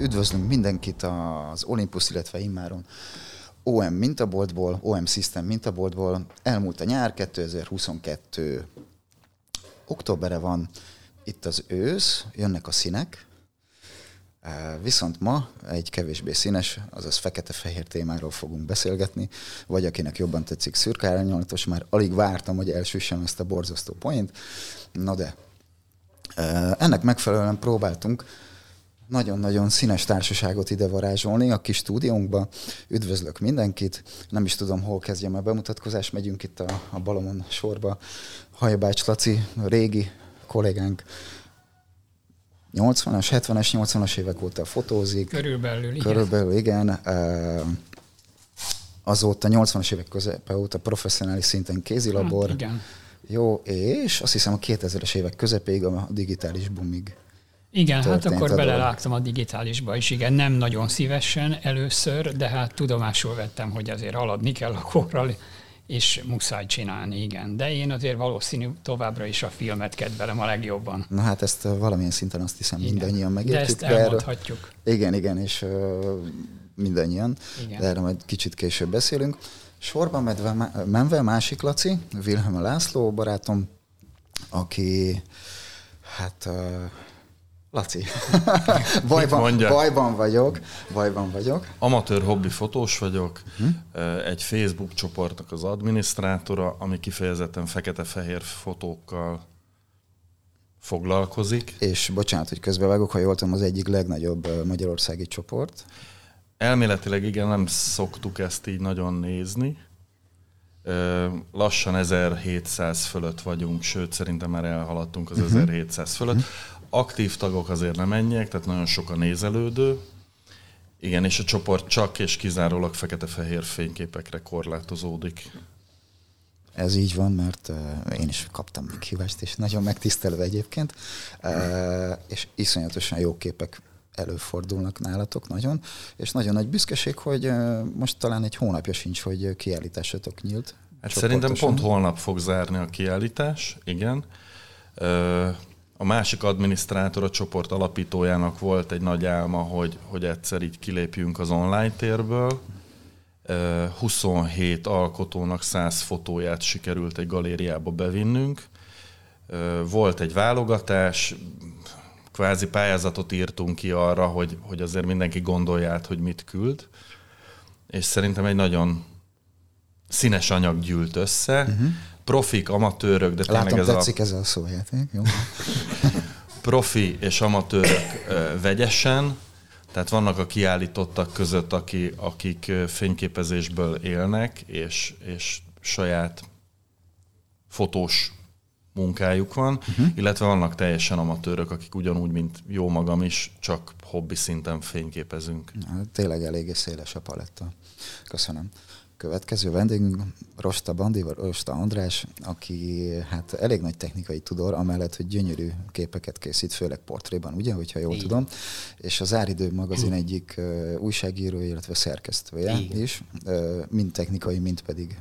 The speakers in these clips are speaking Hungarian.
Üdvözlünk mindenkit az Olympus, illetve immáron OM mintaboltból, OM System mintaboltból. Elmúlt a nyár, 2022 októbere van, itt az ősz, jönnek a színek, Viszont ma egy kevésbé színes, azaz fekete-fehér témáról fogunk beszélgetni, vagy akinek jobban tetszik szürke már alig vártam, hogy elsüssem ezt a borzasztó point. Na de, ennek megfelelően próbáltunk nagyon-nagyon színes társaságot ide varázsolni a kis stúdiónkba. Üdvözlök mindenkit. Nem is tudom, hol kezdjem a bemutatkozást. Megyünk itt a, a Balomon sorba. Hajbács Laci, régi kollégánk, 80-as, 70-es, 80-as évek óta fotózik. Körülbelül, igen. Körülbelül, igen. Azóta 80-as évek közepe óta professzionális szinten kézilabor. Hát, igen. Jó, és azt hiszem a 2000-es évek közepéig a digitális boomig igen, hát akkor belelágtam a digitálisba is, igen, nem nagyon szívesen először, de hát tudomásul vettem, hogy azért haladni kell a korral, és muszáj csinálni, igen. De én azért valószínű továbbra is a filmet kedvelem a legjobban. Na hát ezt valamilyen szinten azt hiszem igen. mindannyian megértjük. De ezt elmondhatjuk. Erről, igen, igen, és uh, mindannyian, igen. de erről majd kicsit később beszélünk. Sorban medve, menve másik Laci, Wilhelm László barátom, aki hát uh, Laci. bajban, bajban vagyok, bajban vagyok. Amatőr hobbi fotós vagyok, hm? egy Facebook csoportnak az adminisztrátora, ami kifejezetten fekete-fehér fotókkal foglalkozik. És bocsánat, hogy közbevágok, ha jól tudom, az egyik legnagyobb magyarországi csoport. Elméletileg igen, nem szoktuk ezt így nagyon nézni. Lassan 1700 fölött vagyunk, sőt szerintem már elhaladtunk az uh-huh. 1700 fölött. Aktív tagok azért nem ennyiek, tehát nagyon sok a nézelődő. Igen, és a csoport csak és kizárólag fekete-fehér fényképekre korlátozódik. Ez így van, mert uh, én is kaptam meghívást, és nagyon megtisztelve egyébként, uh, és iszonyatosan jó képek előfordulnak nálatok nagyon, és nagyon nagy büszkeség, hogy uh, most talán egy hónapja sincs, hogy kiállításatok nyílt. Hát szerintem pont holnap fog zárni a kiállítás, igen. A másik adminisztrátor, a csoport alapítójának volt egy nagy álma, hogy, hogy egyszer így kilépjünk az online térből. 27 alkotónak 100 fotóját sikerült egy galériába bevinnünk. Volt egy válogatás, kvázi pályázatot írtunk ki arra, hogy, hogy azért mindenki gondolja át, hogy mit küld. És szerintem egy nagyon színes anyag gyűlt össze. Uh-huh profik, amatőrök, de tényleg Látom, ez tetszik a... ez a szójáték. Jó. profi és amatőrök vegyesen, tehát vannak a kiállítottak között, aki, akik fényképezésből élnek, és, és saját fotós munkájuk van, uh-huh. illetve vannak teljesen amatőrök, akik ugyanúgy, mint jó magam is, csak hobbi szinten fényképezünk. Na, tényleg eléggé széles a paletta. Köszönöm. Következő vendégünk Rosta Bandi, vagy Rosta András, aki hát elég nagy technikai tudor, amellett, hogy gyönyörű képeket készít, főleg portréban, ugye, hogyha jól Igen. tudom. És az Áridő magazin egyik uh, újságírója, illetve szerkesztője Igen. is, uh, mind technikai, mind pedig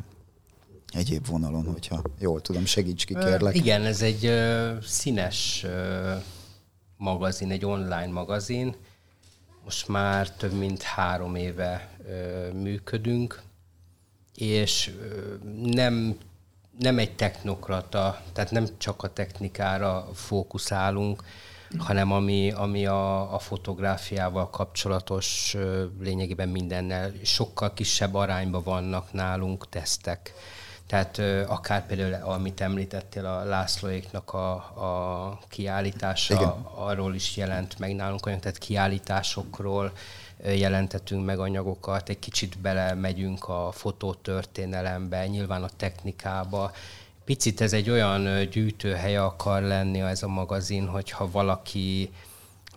egyéb vonalon, hogyha jól tudom, segíts ki, kérlek. Igen, ez egy uh, színes uh, magazin, egy online magazin. Most már több mint három éve uh, működünk és nem, nem egy technokrata, tehát nem csak a technikára fókuszálunk, hanem ami, ami a, a fotográfiával kapcsolatos lényegében mindennel sokkal kisebb arányban vannak nálunk tesztek. Tehát akár például, amit említettél, a Lászlóéknak a, a kiállítása, Igen. arról is jelent meg nálunk olyan, tehát kiállításokról, jelentetünk meg anyagokat, egy kicsit belemegyünk a fotótörténelembe, nyilván a technikába. Picit ez egy olyan gyűjtőhely akar lenni ez a magazin, hogyha valaki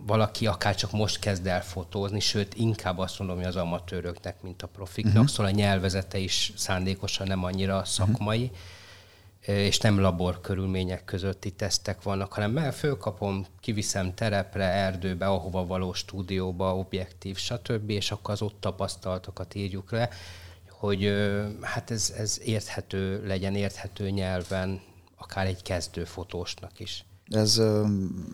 valaki akár csak most kezd el fotózni, sőt, inkább azt mondom, hogy az amatőröknek, mint a profiknak, uh-huh. szóval a nyelvezete is szándékosan nem annyira szakmai. Uh-huh és nem labor körülmények közötti tesztek vannak, hanem mert fölkapom, kiviszem terepre, erdőbe, ahova való stúdióba, objektív, stb., és akkor az ott tapasztalatokat írjuk le, hogy hát ez, ez érthető legyen, érthető nyelven, akár egy kezdő fotósnak is. Ez,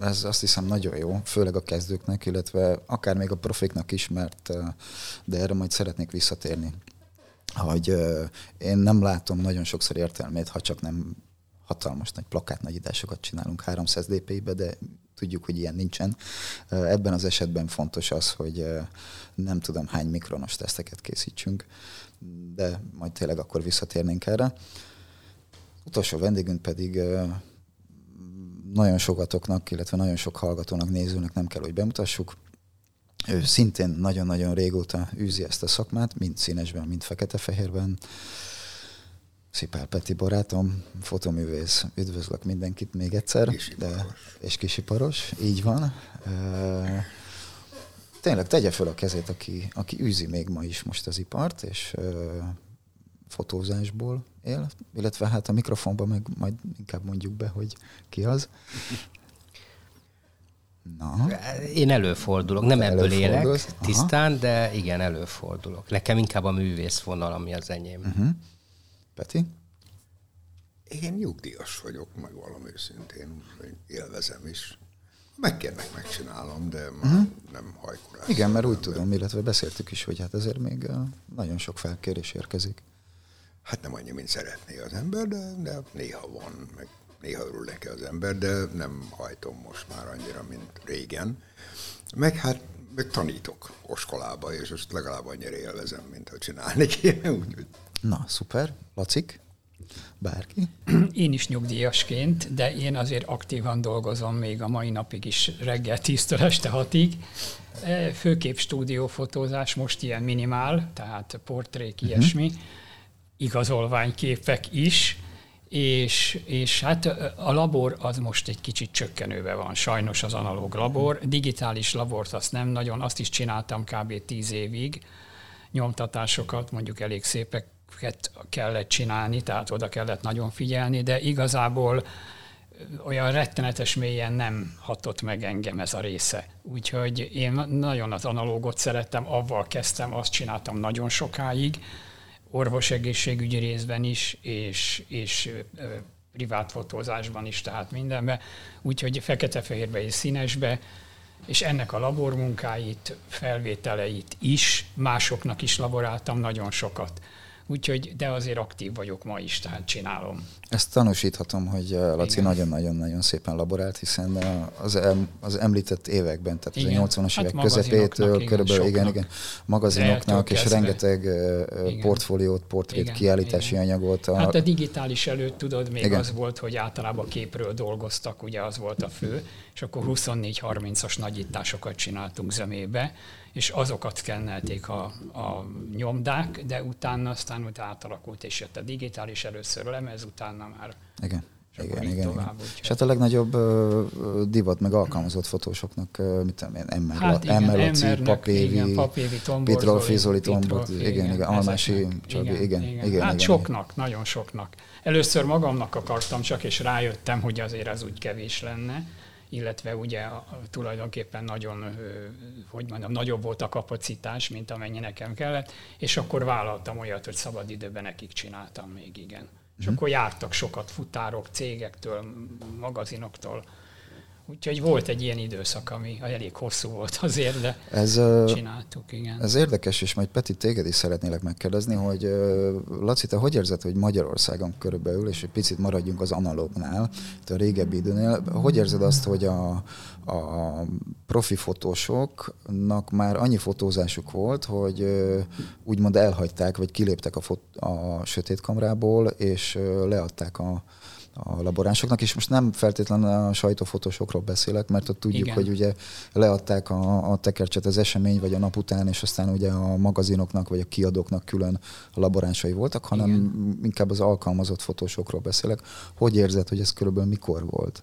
ez azt hiszem nagyon jó, főleg a kezdőknek, illetve akár még a profiknak is, mert de erre majd szeretnék visszatérni. Hogy én nem látom nagyon sokszor értelmét, ha csak nem hatalmas nagy plakát nagyításokat csinálunk 300 dpi-be, de tudjuk, hogy ilyen nincsen. Ebben az esetben fontos az, hogy nem tudom hány mikronos teszteket készítsünk, de majd tényleg akkor visszatérnénk erre. Utolsó vendégünk pedig nagyon sokatoknak, illetve nagyon sok hallgatónak, nézőnek nem kell, hogy bemutassuk. Ő szintén nagyon-nagyon régóta űzi ezt a szakmát, mind színesben, mind fekete-fehérben. Szipál Peti barátom, fotoművész, üdvözlök mindenkit még egyszer. Kisiparos. De, és kisiparos, így van. E, tényleg tegye fel a kezét, aki, aki űzi még ma is most az ipart, és e, fotózásból él, illetve hát a mikrofonban meg majd inkább mondjuk be, hogy ki az. Na. Én előfordulok, nem ebből élek tisztán, Aha. de igen, előfordulok. Nekem inkább a művész vonal, ami az enyém. Uh-huh. Peti? Én nyugdíjas vagyok, meg valami őszintén, élvezem is. Megkérnek, megcsinálom, de uh-huh. nem hajkurás. Igen, mert úgy tudom, illetve beszéltük is, hogy hát ezért még nagyon sok felkérés érkezik. Hát nem annyi, mint szeretné az ember, de, de néha van, meg néha örül neki az ember, de nem hajtom most már annyira, mint régen. Meg hát meg tanítok oskolába, és most legalább annyira élvezem, mint ha csinálni kéne. Úgy, Na, szuper. Lacik? Bárki? Én is nyugdíjasként, de én azért aktívan dolgozom még a mai napig is reggel 10-től este 6-ig. E, főkép stúdiófotózás most ilyen minimál, tehát portrék, uh-huh. ilyesmi, igazolványképek is, és, és hát a labor az most egy kicsit csökkenőbe van, sajnos az analóg labor. Digitális labort azt nem nagyon, azt is csináltam kb. 10 évig, nyomtatásokat, mondjuk elég szépek kellett csinálni, tehát oda kellett nagyon figyelni, de igazából olyan rettenetes mélyen nem hatott meg engem ez a része. Úgyhogy én nagyon az analógot szerettem, avval kezdtem, azt csináltam nagyon sokáig, orvosegészségügyi részben is, és, és privát fotózásban is, tehát mindenben. Úgyhogy fekete-fehérbe és színesbe, és ennek a labormunkáit, felvételeit is, másoknak is laboráltam nagyon sokat. Úgyhogy, de azért aktív vagyok ma is, tehát csinálom. Ezt tanúsíthatom, hogy uh, Laci nagyon-nagyon-nagyon szépen laborált, hiszen uh, az, em, az említett években, tehát igen. az a 80-as hát évek közepétől körülbelül, igen, igen, magazinoknak, és rengeteg uh, portfóliót, portrét, igen, kiállítási igen. anyagot. A... Hát a digitális előtt tudod, még igen. az volt, hogy általában képről dolgoztak, ugye az volt a fő, és akkor 24-30-as nagyításokat csináltunk zömébe, és azokat szkennelték a, a nyomdák, de utána aztán utána átalakult, és jött a digitális először lemez, utána már igen. Igen, igen, tovább, igen. És hát a legnagyobb uh, divat, meg alkalmazott fotósoknak, uh, mit tudom én, Emmer, hát Emmer Laci, Papévi, Papévi Pitrol Fizoli, Tombot, igen, igen, igen, Almási Csabi, igen, igen, igen, igen. Hát igen, soknak, igen. nagyon soknak. Először magamnak akartam csak, és rájöttem, hogy azért ez úgy kevés lenne illetve ugye tulajdonképpen nagyon, hogy mondjam, nagyobb volt a kapacitás, mint amennyi nekem kellett, és akkor vállaltam olyat, hogy szabad időben nekik csináltam még, igen. És mm. akkor jártak sokat futárok, cégektől, magazinoktól, Úgyhogy volt egy ilyen időszak, ami elég hosszú volt azért, de ez, csináltuk, igen. Ez érdekes, és majd Peti, téged is szeretnélek megkérdezni, hogy Laci, te hogy érzed, hogy Magyarországon körülbelül, és egy picit maradjunk az analógnál, a régebbi időnél, hogy érzed azt, hogy a, a profi fotósoknak már annyi fotózásuk volt, hogy úgymond elhagyták, vagy kiléptek a, fot- a sötétkamrából, és leadták a a laboránsoknak, és most nem feltétlenül a sajtófotósokról beszélek, mert ott tudjuk, Igen. hogy ugye leadták a, a tekercset az esemény, vagy a nap után, és aztán ugye a magazinoknak, vagy a kiadóknak külön laboránsai voltak, hanem Igen. inkább az alkalmazott fotósokról beszélek. Hogy érzed, hogy ez körülbelül mikor volt?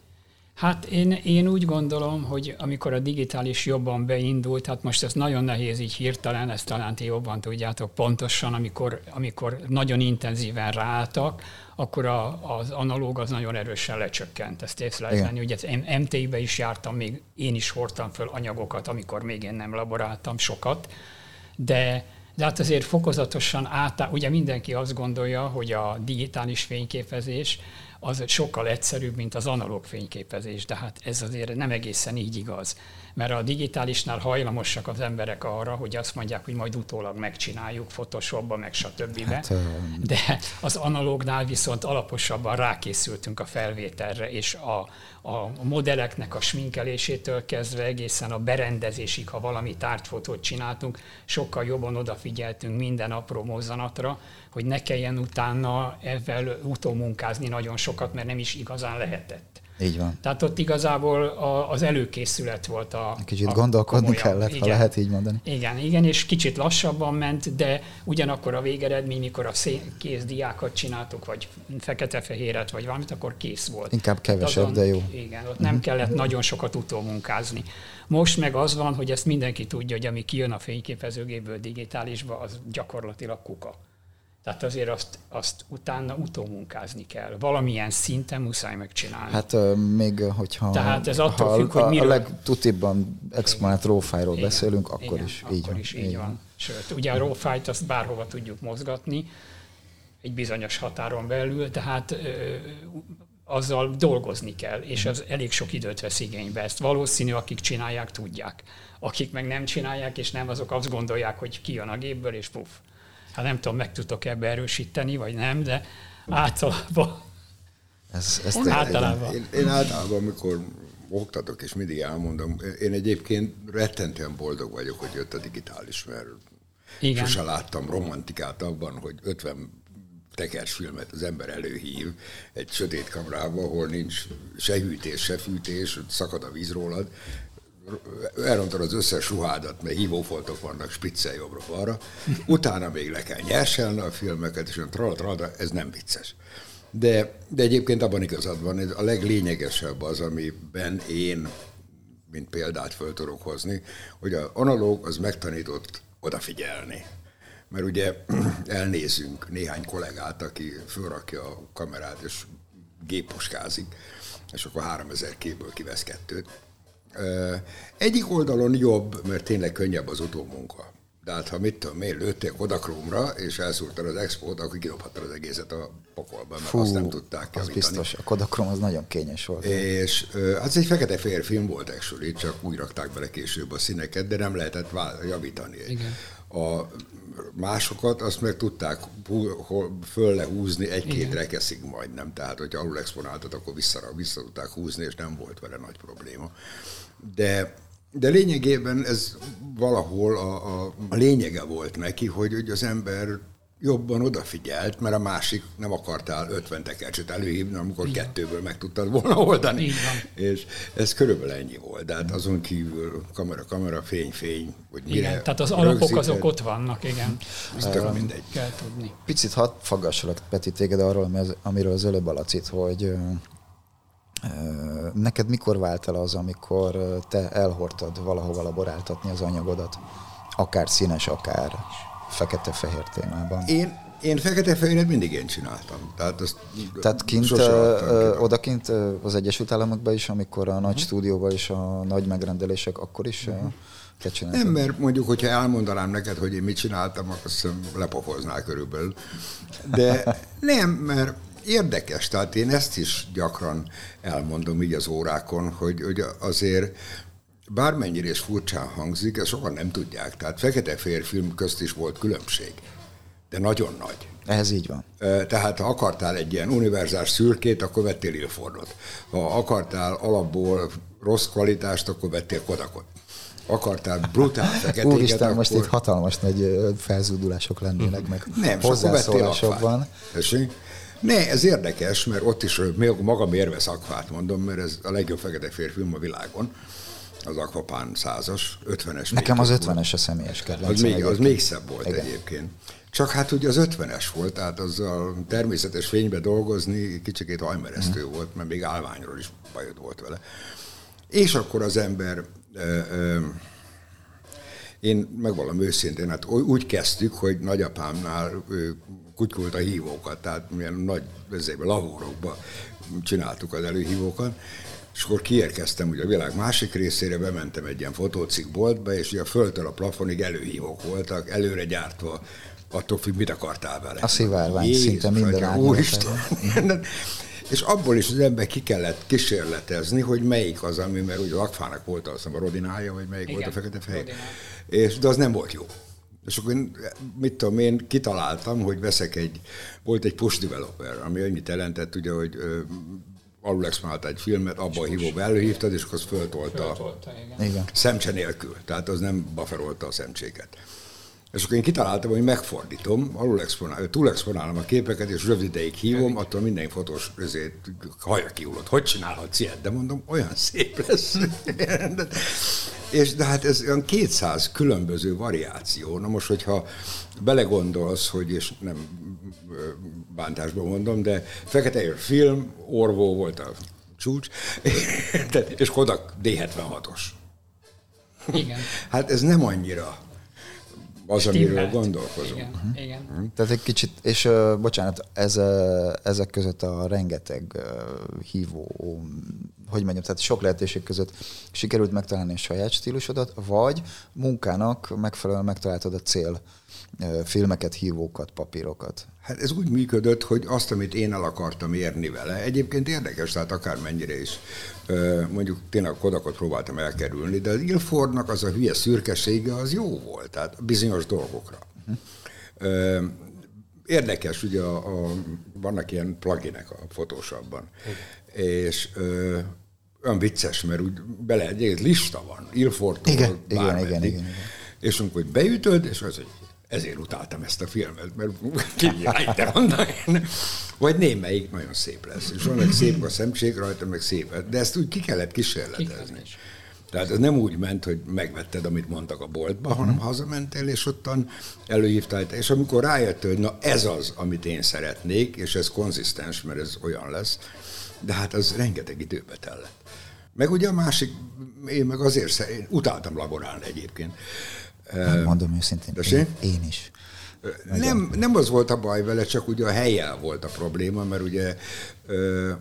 Hát én, én úgy gondolom, hogy amikor a digitális jobban beindult, hát most ez nagyon nehéz így hirtelen, ezt talán ti jobban tudjátok pontosan, amikor, amikor nagyon intenzíven ráálltak, akkor a, az analóg az nagyon erősen lecsökkent. Ezt venni. Ugye MT-be is jártam, még én is hordtam föl anyagokat, amikor még én nem laboráltam sokat, de de hát azért fokozatosan át, ugye mindenki azt gondolja, hogy a digitális fényképezés az sokkal egyszerűbb, mint az analóg fényképezés, de hát ez azért nem egészen így igaz. Mert a digitálisnál hajlamosak az emberek arra, hogy azt mondják, hogy majd utólag megcsináljuk Photoshopba, meg stb. Hát, de az analógnál viszont alaposabban rákészültünk a felvételre, és a, a modelleknek a sminkelésétől kezdve egészen a berendezésig, ha valami tárgyfotót csináltunk, sokkal jobban odafigyeltünk minden apró mozzanatra, hogy ne kelljen utána ezzel utómunkázni nagyon sokat, mert nem is igazán lehetett. Így van. Tehát ott igazából a, az előkészület volt a Kicsit a gondolkodni komolyabb. kellett, igen. ha lehet így mondani. Igen, igen, és kicsit lassabban ment, de ugyanakkor a végeredmény, mikor a kész diákat csináltuk, vagy fekete-fehéret, vagy valamit, akkor kész volt. Inkább kevesebb, azon, de jó. Igen, ott uh-huh. nem kellett nagyon sokat utómunkázni. Most meg az van, hogy ezt mindenki tudja, hogy ami kijön a fényképezőgéből digitálisba, az gyakorlatilag kuka. Tehát azért azt, azt utána utómunkázni kell. Valamilyen szinten muszáj megcsinálni. Hát uh, még hogyha Tehát ez attól ha függ, hogy miről... a legtutibban exponált raw beszélünk, akkor igen, is akkor így van. is így, így van. van. Sőt, ugye a raw azt bárhova tudjuk mozgatni, egy bizonyos határon belül, tehát ö, azzal dolgozni kell, és az elég sok időt vesz igénybe. Ezt valószínű, akik csinálják, tudják. Akik meg nem csinálják, és nem, azok azt gondolják, hogy kijön a gépből, és puff hát nem tudom, meg tudtok ebbe erősíteni, vagy nem, de általában ez, ez általában. Én, én általában, amikor oktatok, és mindig elmondom, én egyébként rettentően boldog vagyok, hogy jött a digitális, mert Igen. sose láttam romantikát abban, hogy 50 tekersfilmet az ember előhív egy sötét kamerába, ahol nincs se hűtés, se fűtés, szakad a víz rólad, elrontod az összes ruhádat, mert hívófoltok vannak spiccel jobbra-balra, utána még le kell nyerselni a filmeket, és olyan trala, ez nem vicces. De, de egyébként abban igazad van, ez a leglényegesebb az, amiben én, mint példát föl tudok hozni, hogy az analóg az megtanított odafigyelni. Mert ugye elnézünk néhány kollégát, aki fölrakja a kamerát, és géppuskázik, és akkor 3000 képből kivesz kettőt, egyik oldalon jobb, mert tényleg könnyebb az utómunka. De hát ha mit tudom én, lőtték Kodakrómra, és elszúrtad az expót, akkor kidobhattad az egészet a pokolba, mert Fú, azt nem tudták javítani. Az biztos, a Kodakrom az nagyon kényes volt. És hát ez egy fekete fér film volt actually, csak úgy rakták bele később a színeket, de nem lehetett javítani. Igen. A másokat azt meg tudták föl lehúzni egy-két rekeszig majdnem, tehát hogyha alul exponáltat, akkor vissza, vissza tudták húzni, és nem volt vele nagy probléma. De, de lényegében ez valahol a, a, a lényege volt neki, hogy, hogy az ember jobban odafigyelt, mert a másik nem akartál 50 tekercset előhívni, amikor Igen. kettőből meg tudtad volna oldani. Igen. És ez körülbelül ennyi volt. De hát azon kívül kamera, kamera, fény, fény, hogy mire igen, tehát az alapok azok ott vannak, igen. Ez tök mindegy. Kell tudni. Picit hadd faggassalak, Peti, téged arról, amiről az előbb alacit, hogy Neked mikor vált el az, amikor te elhordtad valahova laboráltatni az anyagodat? Akár színes, akár fekete-fehér témában. Én, én fekete-fehéret mindig én csináltam. Tehát, azt Tehát kint, ö, odakint az Egyesült Államokban is, amikor a nagy uh-huh. stúdióban és a nagy megrendelések, akkor is uh-huh. te csináltad? Nem, mert mondjuk, hogyha elmondanám neked, hogy én mit csináltam, akkor azt lepofoznál körülbelül. De nem, mert érdekes, tehát én ezt is gyakran elmondom így az órákon, hogy, hogy azért bármennyire is furcsán hangzik, ezt sokan nem tudják. Tehát fekete-fehér film közt is volt különbség, de nagyon nagy. Ez így van. Tehát ha akartál egy ilyen univerzális szürkét, akkor vettél Ilfordot. Ha akartál alapból rossz kvalitást, akkor vettél Kodakot. Akartál brutál feketéket, Úristen, akkor... most itt hatalmas nagy felzúdulások lennének, meg nem, hozzászólások van. Ne, ez érdekes, mert ott is maga mérve szakvát mondom, mert ez a legjobb fekete férfilm a világon az Aquapán százas, 50-es. Nekem az 50-es a személyes kedvenc. Az még, az még szebb volt Igen. egyébként. Csak hát ugye az 50-es volt, tehát az a természetes fénybe dolgozni kicsikét hajmeresztő mm. volt, mert még állványról is bajod volt vele. És akkor az ember ö, ö, én megvalom őszintén, hát úgy kezdtük, hogy nagyapámnál kutykult a hívókat, tehát milyen nagy vezébe, lavórokba csináltuk az előhívókat, és akkor kiérkeztem ugye a világ másik részére, bementem egy ilyen fotócikboltba, és ugye a földtől a plafonig előhívók voltak, előre gyártva, attól függ, mit akartál vele. A szivárvány Jézus, szinte minden Úristen! és abból is az ember ki kellett kísérletezni, hogy melyik az, ami, mert ugye Lakfának volt azt a Rodinája, vagy melyik Igen, volt a fekete fehér. És, de az nem volt jó. És akkor én, mit tudom én, kitaláltam, hogy veszek egy, volt egy push developer, ami annyit jelentett, ugye, hogy alul egy filmet, abba a hívóba előhívtad, és akkor az föltolta, föltolta igen. igen. szemcse nélkül. Tehát az nem bufferolta a szemcséket. És akkor én kitaláltam, hogy megfordítom, alul exponál, túl exponálom a képeket, és rövid ideig hívom, attól minden fotós közé haja kiullott. Hogy csinálhatsz ilyet? De mondom, olyan szép lesz. és de hát ez olyan 200 különböző variáció. Na most, hogyha belegondolsz, hogy, és nem bántásban mondom, de fekete film, Orvó volt a csúcs, és Kodak D76-os. Igen. Hát ez nem annyira az, amiről gondolkozunk. Igen, uh-huh. igen. Uh-huh. Tehát egy kicsit, és uh, bocsánat, ez, uh, ezek között a rengeteg uh, hívó, hogy mondjam, tehát sok lehetőség között sikerült megtalálni a saját stílusodat, vagy munkának megfelelően megtaláltad a cél filmeket, hívókat, papírokat. Hát ez úgy működött, hogy azt, amit én el akartam érni vele, egyébként érdekes, tehát akármennyire is mondjuk tényleg a Kodakot próbáltam elkerülni, de az Ilfordnak az a hülye szürkesége az jó volt, tehát bizonyos dolgokra. Uh-huh. Érdekes, ugye a, a, vannak ilyen pluginek a uh-huh. és ö, olyan vicces, mert úgy bele egy lista van, Ilfordtól igen, igen, igen, igen, igen. És amikor beütöd, és az, hogy ezért utáltam ezt a filmet, mert de mondom Vagy némelyik nagyon szép lesz. És vannak szép a szemség rajta, meg szép. De ezt úgy ki kellett kísérletezni. Tehát ez nem úgy ment, hogy megvetted, amit mondtak a boltba, hanem hazamentél, és ottan előhívtál. És amikor rájöttél, hogy na ez az, amit én szeretnék, és ez konzisztens, mert ez olyan lesz, de hát az rengeteg időbe tellett. Meg ugye a másik, én meg azért én utáltam laborálni egyébként. Mondom őszintén, én, én is. Nem, nem az volt a baj vele, csak ugye a helyjel volt a probléma, mert ugye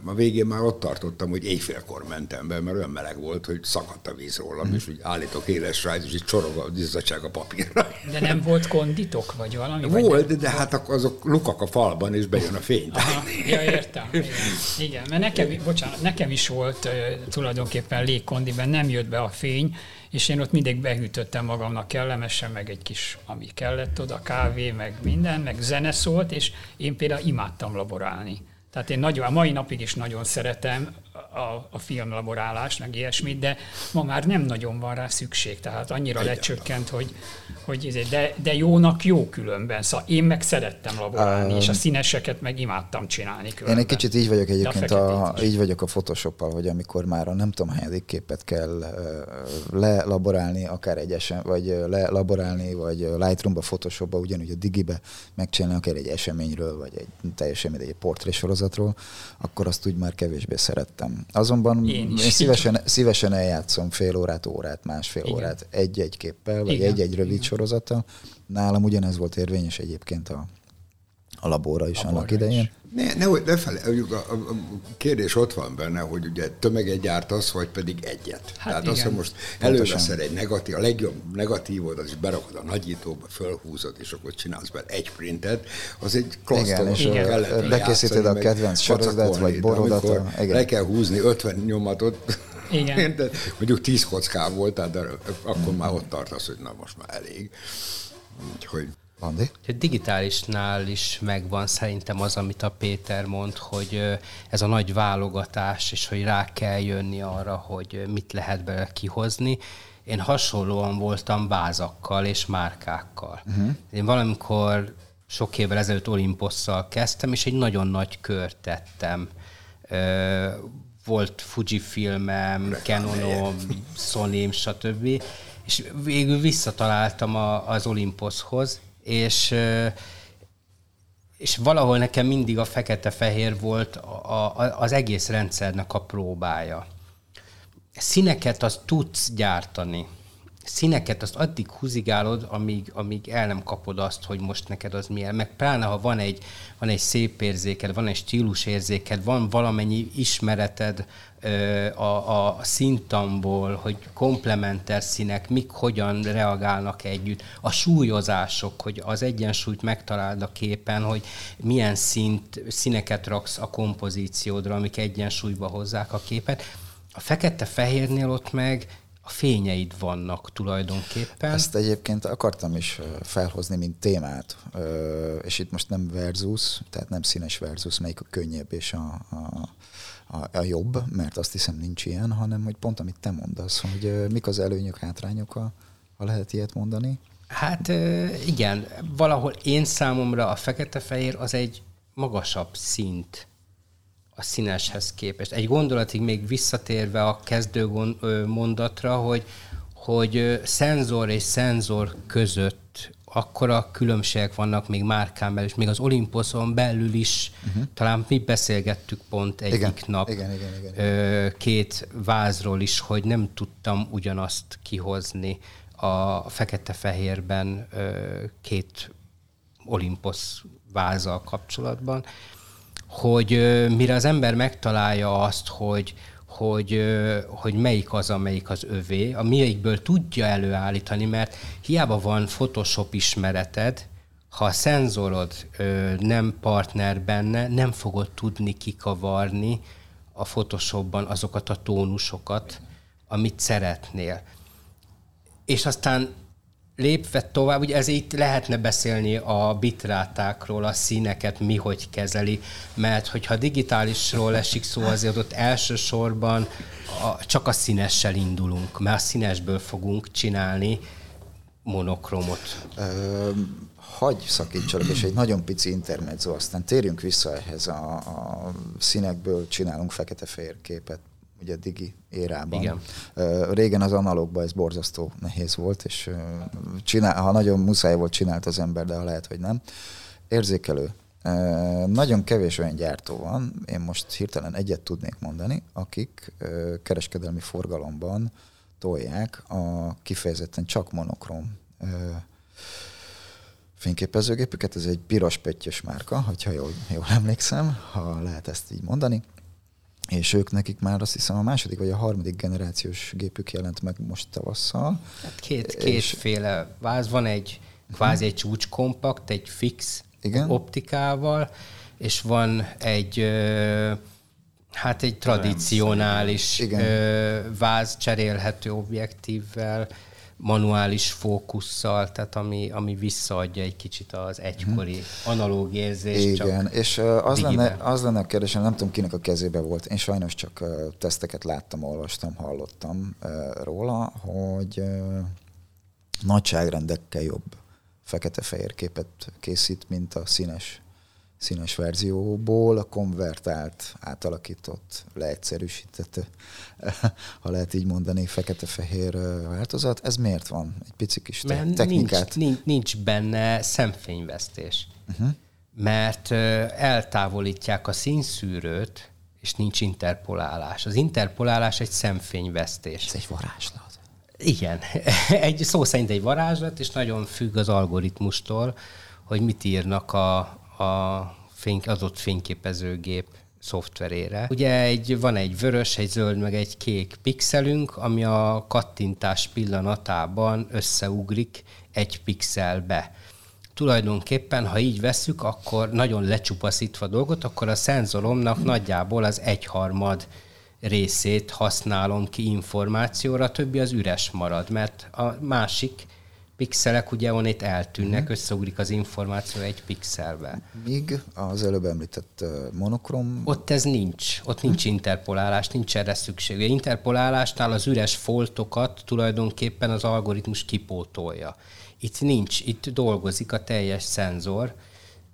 a végén már ott tartottam, hogy éjfélkor mentem be, mert olyan meleg volt, hogy szakadt a víz rólam, mm. és úgy állítok éles rá, és így csorog a izzadság a papírra. De nem volt konditok, vagy valami? Volt, vagy de hát azok lukak a falban, és bejön a fény. Aha, ja, értem. Igen. Igen, mert nekem, bocsánat, nekem is volt tulajdonképpen légkondiben, nem jött be a fény, és én ott mindig behűtöttem magamnak kellemesen, meg egy kis, ami kellett oda, kávé, meg minden, meg zene szólt, és én például imádtam laborálni. Tehát én nagyon, a mai napig is nagyon szeretem a, a filmlaborálást, meg ilyesmit, de ma már nem nagyon van rá szükség. Tehát annyira Egyáltalán. lecsökkent, hogy, hogy izé, de, de jónak jó különben. Szóval én meg szerettem laborálni, um, és a színeseket meg imádtam csinálni különben. Én egy kicsit így vagyok egyébként, a, a így vagyok a Photoshop-al, hogy amikor már a nem tudom hányadik képet kell uh, lelaborálni, akár egyesen, vagy lelaborálni, vagy Lightroom-ba, Photoshop-ba, ugyanúgy a Digibe megcsinálni, akár egy eseményről, vagy egy teljesen mindegy, egy portrésorozatról, akkor azt úgy már kevésbé szerettem. Azonban én, én szívesen, szívesen eljátszom fél órát, órát, másfél Igen. órát egy-egy képpel, vagy egy-egy rövid Igen. sorozattal. Nálam ugyanez volt érvényes egyébként a, a labóra is laborra annak idején. Is. Ne, ne, ne fele, a, a, a kérdés ott van benne, hogy ugye tömeget gyártasz, vagy pedig egyet. Hát Tehát igen. azt, hogy most előveszel egy negatív, a legjobb negatívod, az is berakod a nagyítóba, fölhúzod, és akkor csinálsz be egy printet, az egy klassztos. Igen, és bekészíted a kedvenc sorodat, vagy borodat. Igen. Le kell húzni 50 nyomatot, igen. De mondjuk 10 kocká volt, de akkor már ott tartasz, hogy na most már elég. Úgyhogy Andi? A digitálisnál is megvan szerintem az, amit a Péter mond, hogy ez a nagy válogatás, és hogy rá kell jönni arra, hogy mit lehet belőle kihozni. Én hasonlóan voltam vázakkal és márkákkal. Uh-huh. Én valamikor sok évvel ezelőtt Olimposszal kezdtem, és egy nagyon nagy kört tettem. Volt Fujifilmem, Canonom, Sony, stb. És végül visszataláltam az Olympushoz, és és valahol nekem mindig a fekete-fehér volt a, a, az egész rendszernek a próbája. Színeket az tudsz gyártani, színeket azt addig húzigálod, amíg, amíg el nem kapod azt, hogy most neked az milyen. Meg pláne, ha van egy, van egy szép érzéked, van egy stílus érzéked, van valamennyi ismereted a, a szintamból, hogy komplementer színek, mik hogyan reagálnak együtt, a súlyozások, hogy az egyensúlyt megtaláld a képen, hogy milyen szint, színeket raksz a kompozíciódra, amik egyensúlyba hozzák a képet. A fekete-fehérnél ott meg a fényeid vannak tulajdonképpen. Ezt egyébként akartam is felhozni, mint témát, és itt most nem versus, tehát nem színes versus, melyik a könnyebb és a, a, a, a jobb, mert azt hiszem nincs ilyen, hanem hogy pont amit te mondasz, hogy mik az előnyök, hátrányok, ha lehet ilyet mondani. Hát igen, valahol én számomra a fekete-fehér az egy magasabb szint a színeshez képest. Egy gondolatig még visszatérve a kezdő mondatra, hogy, hogy szenzor és szenzor között akkora különbségek vannak még márkán belül, és még az Olimposzon belül is, uh-huh. talán mi beszélgettük pont egyik igen, nap igen, igen, igen. két vázról is, hogy nem tudtam ugyanazt kihozni a fekete-fehérben két Olimposz vázal kapcsolatban hogy mire az ember megtalálja azt, hogy, hogy, hogy melyik az, amelyik az övé, a melyikből tudja előállítani, mert hiába van Photoshop ismereted, ha a szenzorod nem partner benne, nem fogod tudni kikavarni a Photoshopban azokat a tónusokat, amit szeretnél. És aztán lépve tovább, ugye ez itt lehetne beszélni a bitrátákról, a színeket mi hogy kezeli, mert hogyha digitálisról esik szó, azért ott elsősorban a, csak a színessel indulunk, mert a színesből fogunk csinálni monokromot. Ö, hagy szakítsalak, és egy nagyon pici intermezzo, aztán térjünk vissza ehhez a, a színekből csinálunk fekete-fehér képet ugye digi érában. Igen. Régen az analógban ez borzasztó nehéz volt, és csinál, ha nagyon muszáj volt, csinált az ember, de ha lehet, hogy nem. Érzékelő. Nagyon kevés olyan gyártó van, én most hirtelen egyet tudnék mondani, akik kereskedelmi forgalomban tolják a kifejezetten csak monokrom fényképezőgépüket. Ez egy piros pöttyös márka, hogyha jól, jól emlékszem, ha lehet ezt így mondani és ők nekik már azt hiszem a második vagy a harmadik generációs gépük jelent meg most tavasszal. Hát két, kétféle váz, van egy kvázi egy csúcskompakt, egy fix Igen? optikával, és van egy hát egy tradicionális váz cserélhető objektívvel, manuális fókusszal, tehát ami, ami visszaadja egy kicsit az egykori hmm. analóg érzést. Igen, csak és az lenne, az lenne a kérdésem, nem tudom kinek a kezébe volt, én sajnos csak teszteket láttam, olvastam, hallottam róla, hogy nagyságrendekkel jobb fekete-fehér képet készít, mint a színes színes verzióból a konvertált, átalakított, leegyszerűsített, ha lehet így mondani, fekete-fehér változat. Ez miért van? Egy pici kis Mert technikát. Nincs, nincs, nincs benne szemfényvesztés. Uh-huh. Mert eltávolítják a színszűrőt, és nincs interpolálás. Az interpolálás egy szemfényvesztés. Ez egy varázslat. Igen, egy szó szerint egy varázslat, és nagyon függ az algoritmustól, hogy mit írnak a, a fény, adott fényképezőgép szoftverére. Ugye egy, van egy vörös, egy zöld, meg egy kék pixelünk, ami a kattintás pillanatában összeugrik egy pixelbe. Tulajdonképpen, ha így vesszük, akkor nagyon lecsupaszítva dolgot, akkor a szenzoromnak nagyjából az egyharmad részét használom ki információra, többi az üres marad, mert a másik pixelek ugye onnét eltűnnek, mm. összeugrik az információ egy pixelbe. Míg az előbb említett monokrom... Ott ez nincs, ott nincs mm. interpolálás, nincs erre szükség. Ugye interpolálásnál az üres foltokat tulajdonképpen az algoritmus kipótolja. Itt nincs, itt dolgozik a teljes szenzor,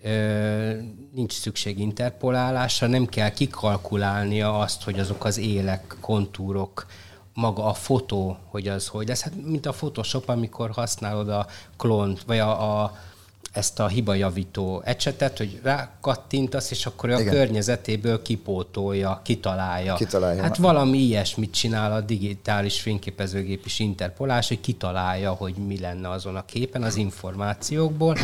Ö, nincs szükség interpolálásra, nem kell kikalkulálnia azt, hogy azok az élek, kontúrok, maga a fotó, hogy az hogy lesz. Hát, mint a Photoshop, amikor használod a klont, vagy a, a ezt a hibajavító ecsetet, hogy rákattintasz, és akkor a Igen. környezetéből kipótolja, kitalálja. Kitalálja. Hát valami ilyesmit csinál a digitális fényképezőgép is interpolás, hogy kitalálja, hogy mi lenne azon a képen az információkból.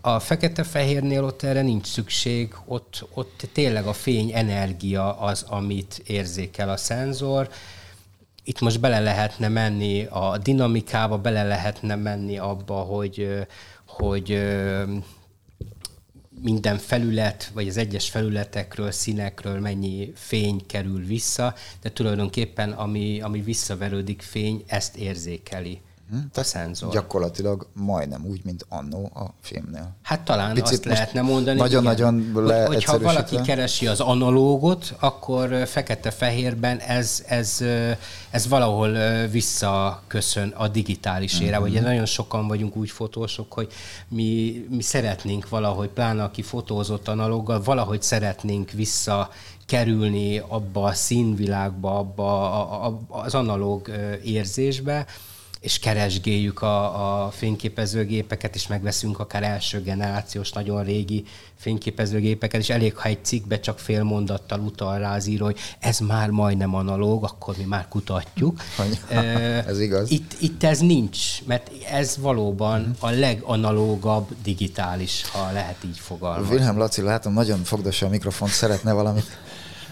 A fekete-fehérnél ott erre nincs szükség, ott, ott tényleg a fény energia az, amit érzékel a szenzor, itt most bele lehetne menni a dinamikába, bele lehetne menni abba, hogy, hogy minden felület, vagy az egyes felületekről, színekről mennyi fény kerül vissza, de tulajdonképpen ami, ami visszaverődik fény, ezt érzékeli a szenzor. Gyakorlatilag majdnem úgy, mint annó a filmnél. Hát talán Picit azt lehetne mondani. nagyon-nagyon hogy, hogyha valaki keresi az analógot, akkor fekete-fehérben ez, ez, ez valahol visszaköszön a digitálisére. Mhm. Uh-huh. Ugye nagyon sokan vagyunk úgy fotósok, hogy mi, mi szeretnénk valahogy, pláne aki fotózott analóggal, valahogy szeretnénk vissza kerülni abba a színvilágba, abba a, a, az analóg érzésbe, és keresgéljük a, a fényképezőgépeket, és megveszünk akár első generációs, nagyon régi fényképezőgépeket, és elég, ha egy cikkbe csak fél mondattal utal rá az író, hogy ez már majdnem analóg, akkor mi már kutatjuk. ez igaz. Itt, itt ez nincs, mert ez valóban a leganalógabb digitális, ha lehet így fogalmazni. Wilhelm Laci, látom, nagyon fogdossa a mikrofont, szeretne valamit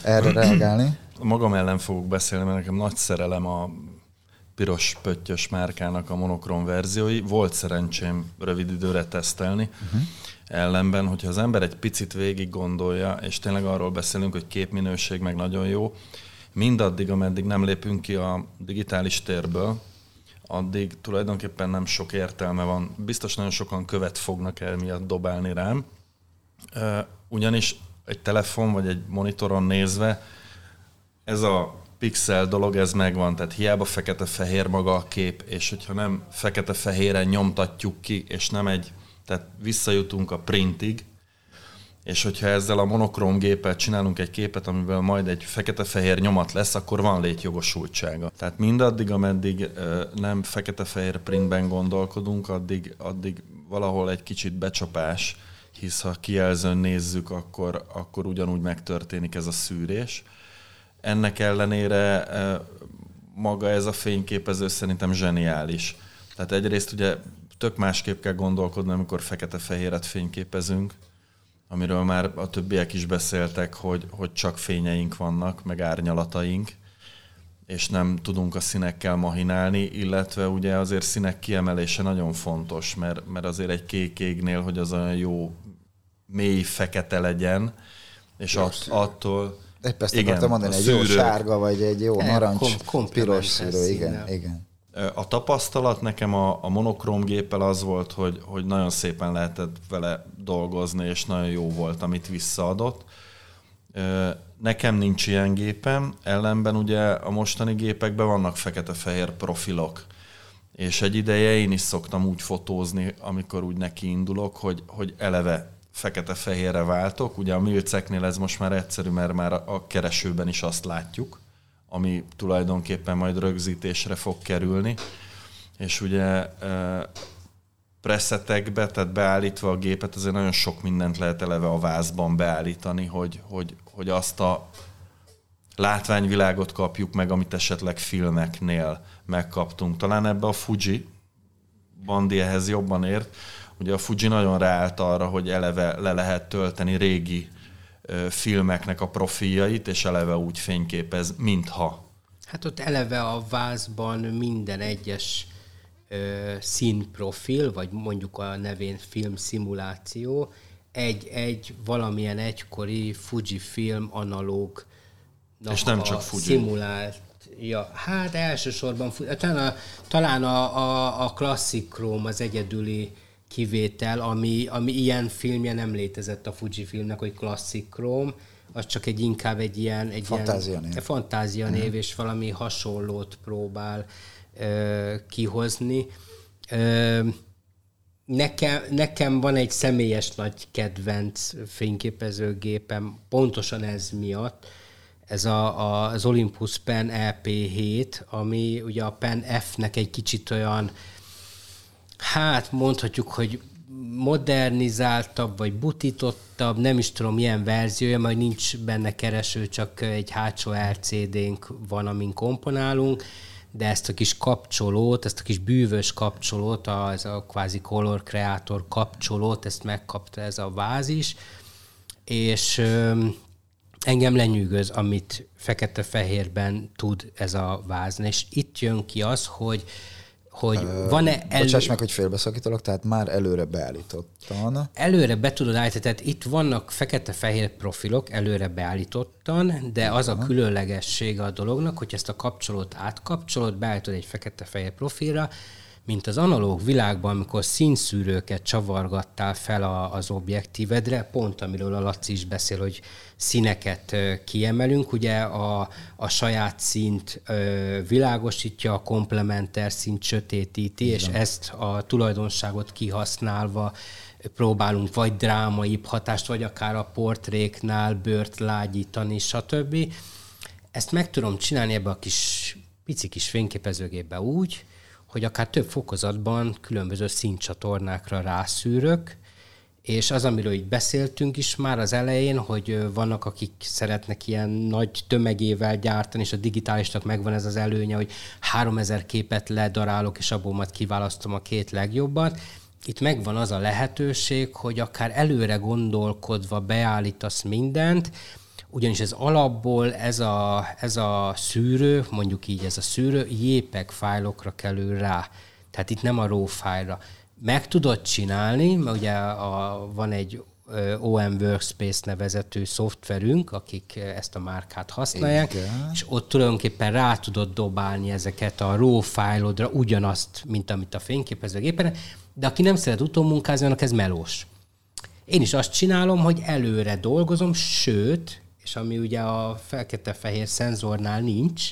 erre reagálni. Magam ellen fogok beszélni, mert nekem nagy szerelem a piros pöttyös márkának a monokrom verziói. Volt szerencsém rövid időre tesztelni. Uh-huh. Ellenben, hogyha az ember egy picit végig gondolja, és tényleg arról beszélünk, hogy képminőség meg nagyon jó, mindaddig, ameddig nem lépünk ki a digitális térből, addig tulajdonképpen nem sok értelme van. Biztos nagyon sokan követ fognak el miatt dobálni rám. Ugyanis egy telefon vagy egy monitoron nézve ez a pixel dolog, ez megvan, tehát hiába fekete-fehér maga a kép, és hogyha nem fekete-fehéren nyomtatjuk ki, és nem egy, tehát visszajutunk a printig, és hogyha ezzel a monokrom géppel csinálunk egy képet, amivel majd egy fekete-fehér nyomat lesz, akkor van létjogosultsága. Tehát mindaddig, ameddig nem fekete-fehér printben gondolkodunk, addig, addig valahol egy kicsit becsapás, hisz ha kijelzőn nézzük, akkor, akkor ugyanúgy megtörténik ez a szűrés. Ennek ellenére maga ez a fényképező szerintem zseniális. Tehát egyrészt ugye tök másképp kell gondolkodni, amikor fekete-fehéret fényképezünk, amiről már a többiek is beszéltek, hogy, hogy csak fényeink vannak, meg árnyalataink, és nem tudunk a színekkel mahinálni, illetve ugye azért színek kiemelése nagyon fontos, mert, mert azért egy kék égnél, hogy az olyan jó mély fekete legyen, és att, attól Épp ezt igen, akartam mondani, egy szűrők. jó sárga, vagy egy jó narancs, kom, kom piros szűrő, igen, igen. A tapasztalat nekem a, a monokrom géppel az volt, hogy, hogy nagyon szépen lehetett vele dolgozni, és nagyon jó volt, amit visszaadott. Nekem nincs ilyen gépem, ellenben ugye a mostani gépekben vannak fekete-fehér profilok, és egy ideje én is szoktam úgy fotózni, amikor úgy nekiindulok, hogy, hogy eleve fekete-fehérre váltok. Ugye a milceknél ez most már egyszerű, mert már a keresőben is azt látjuk, ami tulajdonképpen majd rögzítésre fog kerülni. És ugye preszetekbe, tehát beállítva a gépet, azért nagyon sok mindent lehet eleve a vázban beállítani, hogy, hogy, hogy azt a látványvilágot kapjuk meg, amit esetleg filmeknél megkaptunk. Talán ebbe a Fuji Bandi ehhez jobban ért, Ugye a Fuji nagyon ráállt arra, hogy eleve le lehet tölteni régi filmeknek a profiljait, és eleve úgy fényképez, mintha. Hát ott eleve a vázban minden egyes ö, színprofil, vagy mondjuk a nevén filmszimuláció, egy-egy valamilyen egykori Fujifilm analóg és nem csak Fuji. szimulált Ja, hát elsősorban, talán a, talán a, a, a Chrome az egyedüli kivétel, ami, ami ilyen filmje nem létezett a Fujifilmnek, hogy Classic Chrome, az csak egy inkább egy ilyen... Egy fantázia ilyen, név. Fantázia név, uh-huh. és valami hasonlót próbál ö, kihozni. Ö, nekem, nekem van egy személyes nagy kedvenc fényképezőgépem, pontosan ez miatt, ez a, a, az Olympus Pen EP7, ami ugye a Pen F-nek egy kicsit olyan, hát mondhatjuk, hogy modernizáltabb, vagy butítottabb, nem is tudom milyen verziója, majd nincs benne kereső, csak egy hátsó LCD-nk van, amin komponálunk, de ezt a kis kapcsolót, ezt a kis bűvös kapcsolót, a, ez a kvázi color creator kapcsolót, ezt megkapta ez a váz is, és engem lenyűgöz, amit fekete-fehérben tud ez a váz. És itt jön ki az, hogy hogy van-e... Elő... Bocsáss meg, hogy félbeszakítalak, tehát már előre beállítottan. Előre be tudod állítani, tehát itt vannak fekete-fehér profilok előre beállítottan, de az a különlegessége a dolognak, hogy ezt a kapcsolót átkapcsolod, beállítod egy fekete-fehér profilra, mint az analóg világban, amikor színszűrőket csavargattál fel a, az objektívedre, pont amiről a Laci is beszél, hogy színeket kiemelünk, ugye a, a saját színt világosítja, a komplementer színt sötétíti, Igen. és ezt a tulajdonságot kihasználva próbálunk vagy drámaibb hatást, vagy akár a portréknál bőrt lágyítani, stb. Ezt meg tudom csinálni ebbe a kis pici kis fényképezőgépbe úgy, hogy akár több fokozatban különböző színcsatornákra rászűrök, és az, amiről így beszéltünk is már az elején, hogy vannak, akik szeretnek ilyen nagy tömegével gyártani, és a digitálisnak megvan ez az előnye, hogy 3000 képet ledarálok, és abból majd kiválasztom a két legjobbat. Itt megvan az a lehetőség, hogy akár előre gondolkodva beállítasz mindent, ugyanis ez alapból ez a, ez a szűrő, mondjuk így ez a szűrő JPEG fájlokra kerül rá. Tehát itt nem a RAW fájlra. Meg tudod csinálni, mert ugye a, van egy OM Workspace nevezetű szoftverünk, akik ezt a márkát használják, Igen. és ott tulajdonképpen rá tudod dobálni ezeket a RAW fájlodra ugyanazt, mint amit a fényképezőgépen, de aki nem szeret utómunkázni, annak ez melós. Én is azt csinálom, hogy előre dolgozom, sőt, és ami ugye a fekete-fehér szenzornál nincs,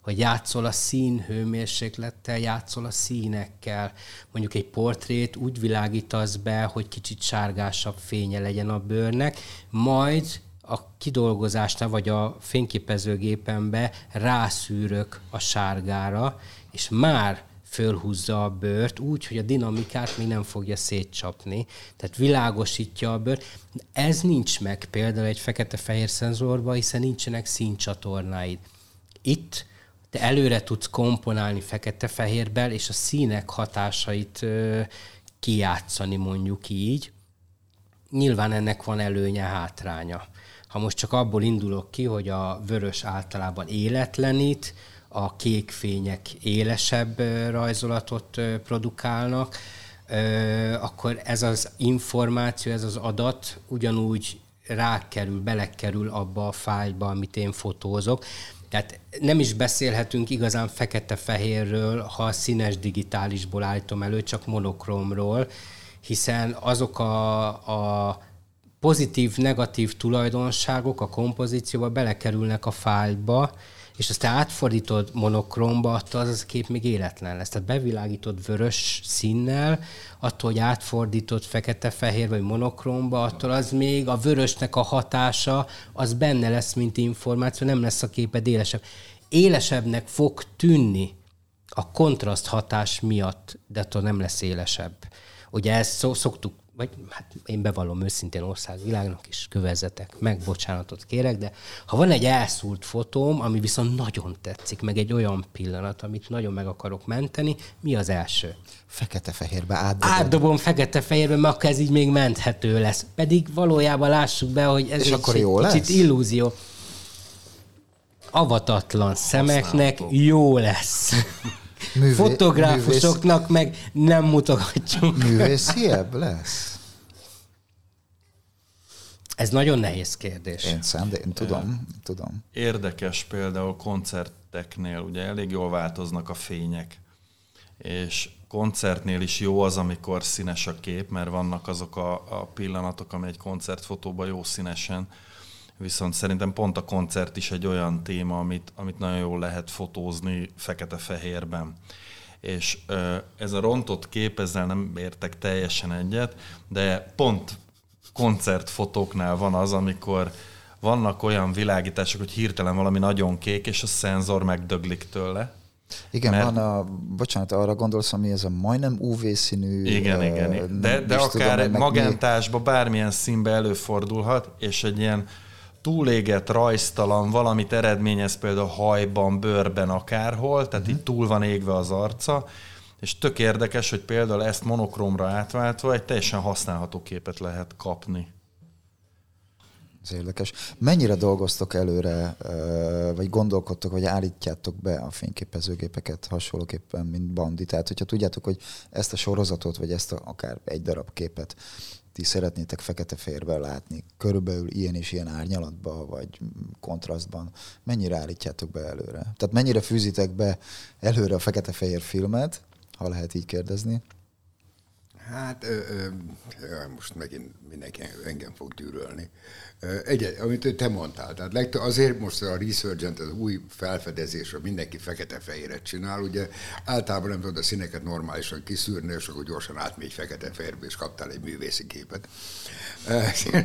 hogy játszol a szín hőmérséklettel, játszol a színekkel. Mondjuk egy portrét úgy világítasz be, hogy kicsit sárgásabb fénye legyen a bőrnek, majd a kidolgozásnál vagy a fényképezőgépembe rászűrök a sárgára, és már fölhúzza a bőrt úgy, hogy a dinamikát még nem fogja szétcsapni, tehát világosítja a bőrt. Ez nincs meg például egy fekete-fehér szenzorban, hiszen nincsenek színcsatornáid. Itt te előre tudsz komponálni fekete-fehérbel, és a színek hatásait ö, kijátszani mondjuk így. Nyilván ennek van előnye, hátránya. Ha most csak abból indulok ki, hogy a vörös általában életlenít, a kék fények élesebb rajzolatot produkálnak, akkor ez az információ, ez az adat ugyanúgy rákerül, belekerül abba a fájlba, amit én fotózok. Tehát nem is beszélhetünk igazán fekete-fehérről, ha színes digitálisból állítom elő, csak monokromról, hiszen azok a, a pozitív, negatív tulajdonságok a kompozícióba belekerülnek a fájlba, és azt te átfordítod monokromba, attól az, az a kép még életlen lesz. Tehát bevilágítod vörös színnel, attól, hogy átfordított fekete-fehér vagy monokromba, attól az még a vörösnek a hatása, az benne lesz, mint információ, nem lesz a képed élesebb. Élesebbnek fog tűnni a kontraszt hatás miatt, de attól nem lesz élesebb. Ugye ezt szoktuk vagy hát én bevallom őszintén országvilágnak is kövezetek, meg bocsánatot kérek, de ha van egy elszúrt fotóm, ami viszont nagyon tetszik, meg egy olyan pillanat, amit nagyon meg akarok menteni, mi az első? Fekete-fehérbe átdobom. Átdobom fekete-fehérbe, mert akkor ez így még menthető lesz. Pedig valójában lássuk be, hogy ez És egy akkor jó kicsit lesz? illúzió. Avatatlan szemeknek jó lesz. Művé- Fotográfusoknak meg nem mutogatjuk. Művésziebb lesz? Ez nagyon nehéz kérdés. Én szám, de én tudom, tudom. Érdekes például koncerteknél, ugye elég jól változnak a fények, és koncertnél is jó az, amikor színes a kép, mert vannak azok a, a pillanatok, ami egy koncertfotóban jó színesen, viszont szerintem pont a koncert is egy olyan téma, amit, amit nagyon jól lehet fotózni fekete-fehérben. És ez a rontott kép, ezzel nem értek teljesen egyet, de pont koncertfotóknál van az, amikor vannak olyan világítások, hogy hirtelen valami nagyon kék, és a szenzor megdöglik tőle, Igen, mert... van a, bocsánat, arra gondolsz, ami ez a majdnem UV-színű... Igen, uh, igen, de, de akár tudom, egy magentásba, bármilyen színbe előfordulhat, és egy ilyen túléget, rajztalan valamit eredményez például hajban, bőrben, akárhol, tehát uh-huh. így túl van égve az arca, és tök érdekes, hogy például ezt monokromra átváltva egy teljesen használható képet lehet kapni. Ez érdekes. Mennyire dolgoztok előre, vagy gondolkodtok, vagy állítjátok be a fényképezőgépeket hasonlóképpen, mint Bandi? Tehát, hogyha tudjátok, hogy ezt a sorozatot, vagy ezt a, akár egy darab képet ti szeretnétek fekete férben látni, körülbelül ilyen és ilyen árnyalatban, vagy kontrasztban, mennyire állítjátok be előre? Tehát mennyire fűzitek be előre a fekete-fehér filmet, ha lehet így kérdezni? Hát ö, ö, most megint mindenki engem fog gyűrölni. Egy, amit te mondtál, tehát legtöbb, azért most a Resurgent, az új felfedezés, mindenki fekete-fehéret csinál, ugye általában nem tudod a színeket normálisan kiszűrni, és akkor gyorsan átmegy fekete-fehérbe, és kaptál egy művészi képet.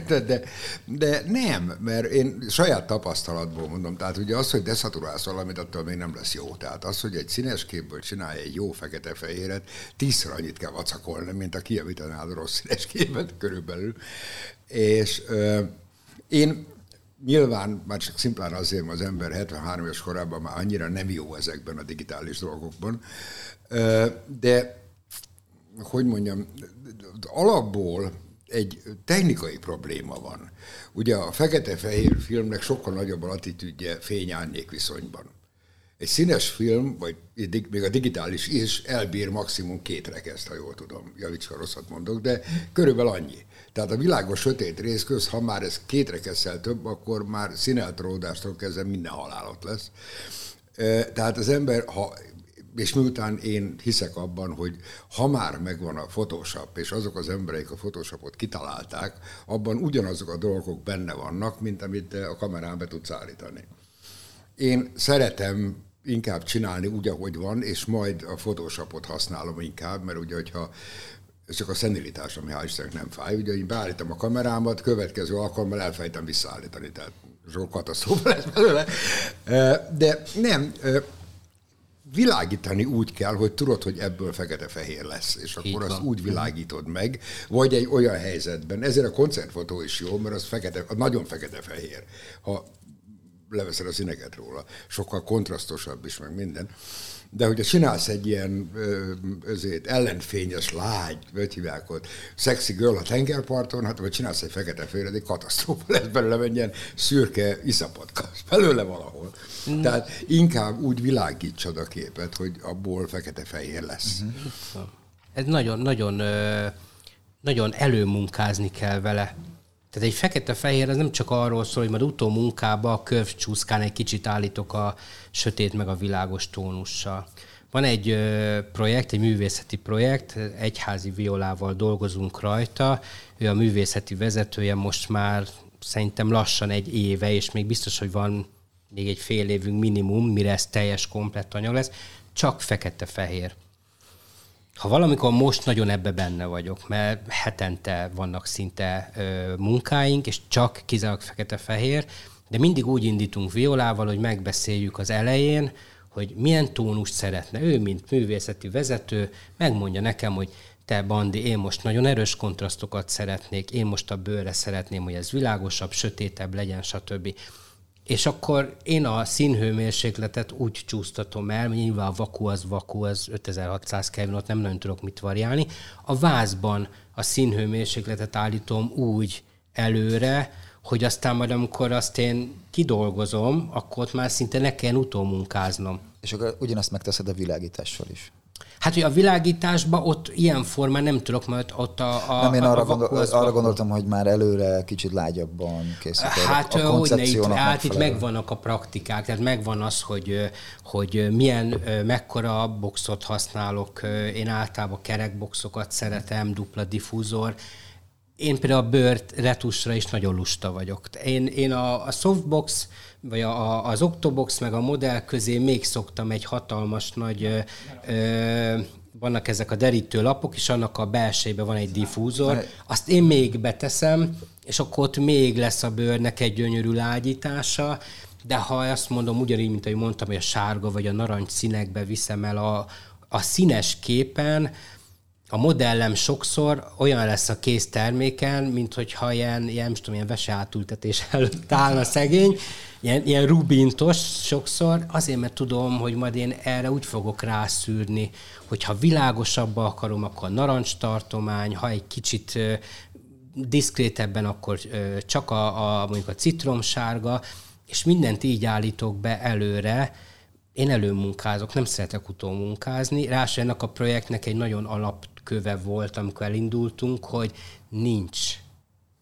De, de nem, mert én saját tapasztalatból mondom, tehát ugye az, hogy deszaturálsz valamit, attól még nem lesz jó. Tehát az, hogy egy színes képből csinálj egy jó fekete-fehéret, tízszer annyit kell vacakolni, mint a kijavítanál a rossz színes képet körülbelül. És én nyilván már csak szimplán azért, mert az ember 73 éves korában már annyira nem jó ezekben a digitális dolgokban, de hogy mondjam, alapból egy technikai probléma van. Ugye a fekete-fehér filmnek sokkal nagyobb a latitűdje fény-árnyék viszonyban. Egy színes film, vagy még a digitális is elbír maximum két rekeszt, ha jól tudom, javíts, ha rosszat mondok, de körülbelül annyi. Tehát a világos sötét rész köz, ha már ez két rekesszel több, akkor már színeltródástól kezdve minden halálot lesz. Tehát az ember, ha és miután én hiszek abban, hogy ha már megvan a Photoshop, és azok az emberek a Photoshopot kitalálták, abban ugyanazok a dolgok benne vannak, mint amit a kamerán be tudsz állítani. Én szeretem inkább csinálni úgy, ahogy van, és majd a Photoshopot használom inkább, mert ugye, hogyha csak a szenilitás, ami hál' Istennek nem fáj. Ugye én beállítom a kamerámat, következő alkalommal elfejtem visszaállítani, tehát sok katasztrófa lesz belőle. De nem, világítani úgy kell, hogy tudod, hogy ebből fekete-fehér lesz, és akkor azt úgy világítod meg, vagy egy olyan helyzetben. Ezért a koncertfotó is jó, mert az fekete, nagyon fekete-fehér. Ha leveszed a színeket róla, sokkal kontrasztosabb is, meg minden. De hogyha csinálsz egy ilyen özét, ellenfényes, lágy, hogy hívják ott, sexy girl a tengerparton, hát vagy csinálsz egy fekete félre, egy katasztrófa lesz belőle, egy ilyen szürke iszapotka belőle valahol. Mm. Tehát inkább úgy világítsad a képet, hogy abból fekete-fehér lesz. Mm-hmm. Ez nagyon, nagyon, nagyon előmunkázni kell vele. Tehát egy fekete-fehér, ez nem csak arról szól, hogy majd utó munkába a csúszkán egy kicsit állítok a sötét meg a világos tónussal. Van egy projekt, egy művészeti projekt, egyházi violával dolgozunk rajta, ő a művészeti vezetője most már szerintem lassan egy éve, és még biztos, hogy van még egy fél évünk minimum, mire ez teljes, komplett anyag lesz, csak fekete-fehér. Ha valamikor most nagyon ebbe benne vagyok, mert hetente vannak szinte ö, munkáink, és csak kizárólag fekete-fehér, de mindig úgy indítunk Violával, hogy megbeszéljük az elején, hogy milyen tónust szeretne. Ő, mint művészeti vezető, megmondja nekem, hogy te, Bandi, én most nagyon erős kontrasztokat szeretnék, én most a bőre szeretném, hogy ez világosabb, sötétebb legyen, stb. És akkor én a színhőmérsékletet úgy csúsztatom el, hogy nyilván a vaku az vaku, az 5600 Kelvin, ott nem nagyon tudok mit variálni. A vázban a színhőmérsékletet állítom úgy előre, hogy aztán majd amikor azt én kidolgozom, akkor ott már szinte ne kelljen utómunkáznom. És akkor ugyanazt megteszed a világítással is. Hát, hogy a világításban ott ilyen formán nem tudok, mert ott a... a nem, én arra, a gondol, arra gondoltam, hogy már előre kicsit lágyabban készített. Hát, a hogy ne, itt, hát itt megvannak a praktikák, tehát megvan az, hogy, hogy milyen, mekkora boxot használok. Én általában kerekboxokat szeretem, dupla diffúzor, én például a bőrt retusra is nagyon lusta vagyok. Én, én a, a softbox, vagy a, az Octobox, meg a modell közé még szoktam egy hatalmas nagy, ö, ö, vannak ezek a derítő lapok, és annak a belsejében van egy diffúzor. Azt én még beteszem, és akkor ott még lesz a bőrnek egy gyönyörű lágyítása, de ha azt mondom ugyanígy, mint ahogy mondtam, hogy a sárga vagy a narancs színekbe viszem el a, a színes képen, a modellem sokszor olyan lesz a kész terméken, mint hogyha ilyen, ilyen, nem tudom, ilyen veseátültetés előtt állna szegény, ilyen, ilyen rubintos sokszor, azért, mert tudom, hogy majd én erre úgy fogok rászűrni, hogyha világosabb akarom, akkor narancs tartomány, ha egy kicsit diszkrétebben, akkor csak a, a, mondjuk a citromsárga, és mindent így állítok be előre, én előmunkázok, nem szeretek utómunkázni. Ráadásul ennek a projektnek egy nagyon alapköve volt, amikor elindultunk, hogy nincs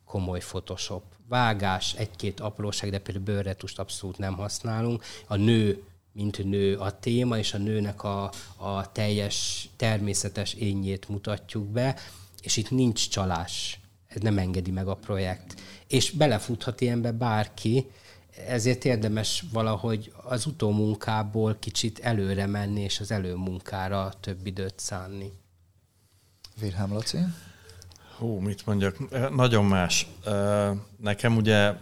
komoly Photoshop. Vágás, egy-két apróság, de például bőrretust abszolút nem használunk. A nő, mint nő a téma, és a nőnek a, a teljes természetes énjét mutatjuk be, és itt nincs csalás. Ez nem engedi meg a projekt. És belefuthat ilyenbe bárki, ezért érdemes valahogy az utómunkából kicsit előre menni, és az előmunkára több időt szánni. Wilhelm Laci? Hú, mit mondjak? Nagyon más. Nekem ugye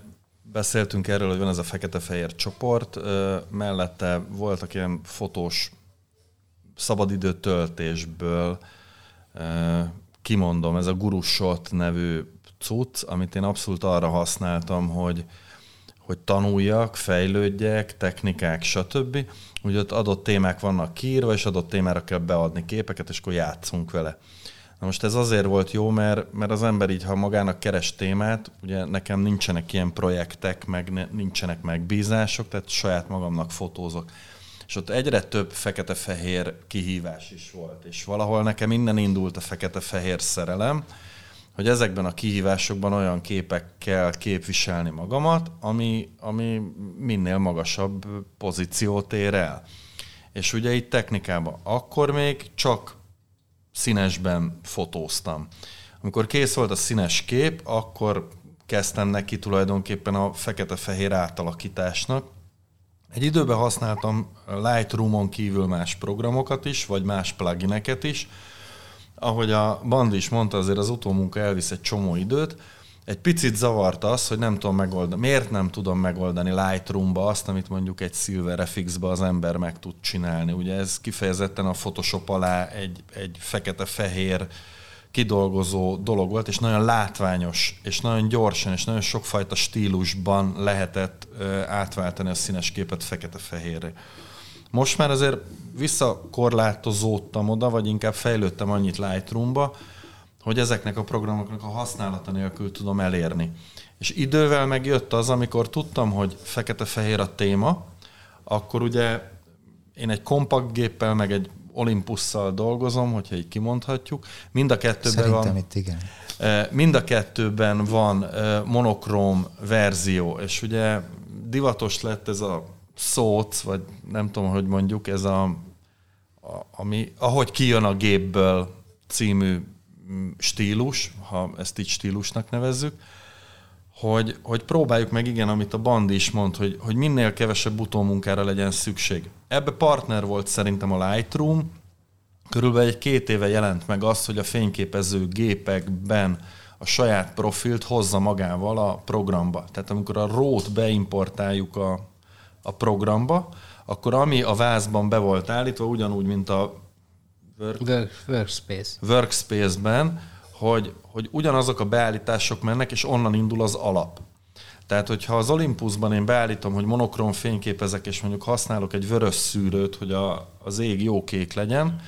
beszéltünk erről, hogy van ez a fekete-fehér csoport, mellette voltak ilyen fotós szabadidő töltésből, kimondom, ez a Gurusot nevű cucc, amit én abszolút arra használtam, hogy, hogy tanuljak, fejlődjek, technikák, stb. Úgy ott adott témák vannak kiírva, és adott témára kell beadni képeket, és akkor játszunk vele. Na most ez azért volt jó, mert, mert az ember így, ha magának keres témát, ugye nekem nincsenek ilyen projektek, meg nincsenek megbízások, tehát saját magamnak fotózok. És ott egyre több fekete-fehér kihívás is volt. És valahol nekem innen indult a fekete-fehér szerelem, hogy ezekben a kihívásokban olyan képekkel képviselni magamat, ami, ami minél magasabb pozíciót ér el. És ugye itt technikában akkor még csak színesben fotóztam. Amikor kész volt a színes kép, akkor kezdtem neki tulajdonképpen a fekete-fehér átalakításnak. Egy időben használtam Lightroom-on kívül más programokat is, vagy más plugineket is, ahogy a Band is mondta, azért az utómunka elvisz egy csomó időt. Egy picit zavart az, hogy nem tudom megoldani. Miért nem tudom megoldani Lightroom-ba azt, amit mondjuk egy Silver FX-ba az ember meg tud csinálni. Ugye ez kifejezetten a Photoshop alá egy, egy fekete-fehér kidolgozó dolog volt, és nagyon látványos, és nagyon gyorsan, és nagyon sokfajta stílusban lehetett átváltani a színes képet fekete-fehérre. Most már azért visszakorlátozódtam oda, vagy inkább fejlődtem annyit Lightroom-ba, hogy ezeknek a programoknak a használata nélkül tudom elérni. És idővel megjött az, amikor tudtam, hogy fekete-fehér a téma, akkor ugye én egy kompakt géppel, meg egy Olympusszal dolgozom, hogyha így kimondhatjuk. Mind a kettőben Szerintem van, itt igen. Mind a kettőben van monokróm verzió, és ugye divatos lett ez a szót, vagy nem tudom, hogy mondjuk, ez a, a ami, ahogy kijön a gépből című stílus, ha ezt így stílusnak nevezzük, hogy, hogy próbáljuk meg, igen, amit a Bandi is mond, hogy, hogy minél kevesebb utómunkára legyen szükség. Ebbe partner volt szerintem a Lightroom, körülbelül egy két éve jelent meg az, hogy a fényképező gépekben a saját profilt hozza magával a programba. Tehát amikor a RAW-t beimportáljuk a, a programba, akkor ami a vázban be volt állítva, ugyanúgy, mint a work, work, workspace. workspace-ben, hogy, hogy ugyanazok a beállítások mennek, és onnan indul az alap. Tehát, hogyha az Olympusban én beállítom, hogy monokrom fényképezek, és mondjuk használok egy vörös szűrőt, hogy a, az ég jó kék legyen,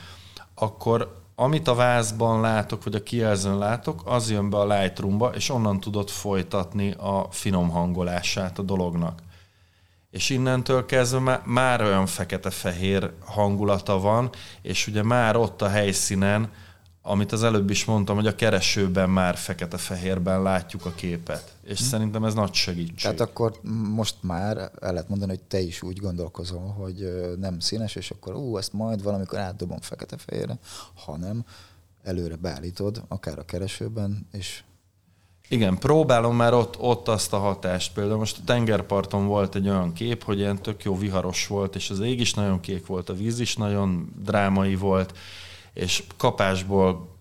akkor amit a vázban látok, vagy a kijelzőn látok, az jön be a Lightroomba, és onnan tudod folytatni a finom hangolását a dolognak és innentől kezdve már, olyan fekete-fehér hangulata van, és ugye már ott a helyszínen, amit az előbb is mondtam, hogy a keresőben már fekete-fehérben látjuk a képet. És hmm. szerintem ez nagy segítség. Tehát akkor most már el lehet mondani, hogy te is úgy gondolkozol, hogy nem színes, és akkor ú, ezt majd valamikor átdobom fekete-fehérre, hanem előre beállítod, akár a keresőben, és igen, próbálom már ott, ott azt a hatást. Például most a tengerparton volt egy olyan kép, hogy ilyen tök jó viharos volt, és az ég is nagyon kék volt, a víz is nagyon drámai volt, és kapásból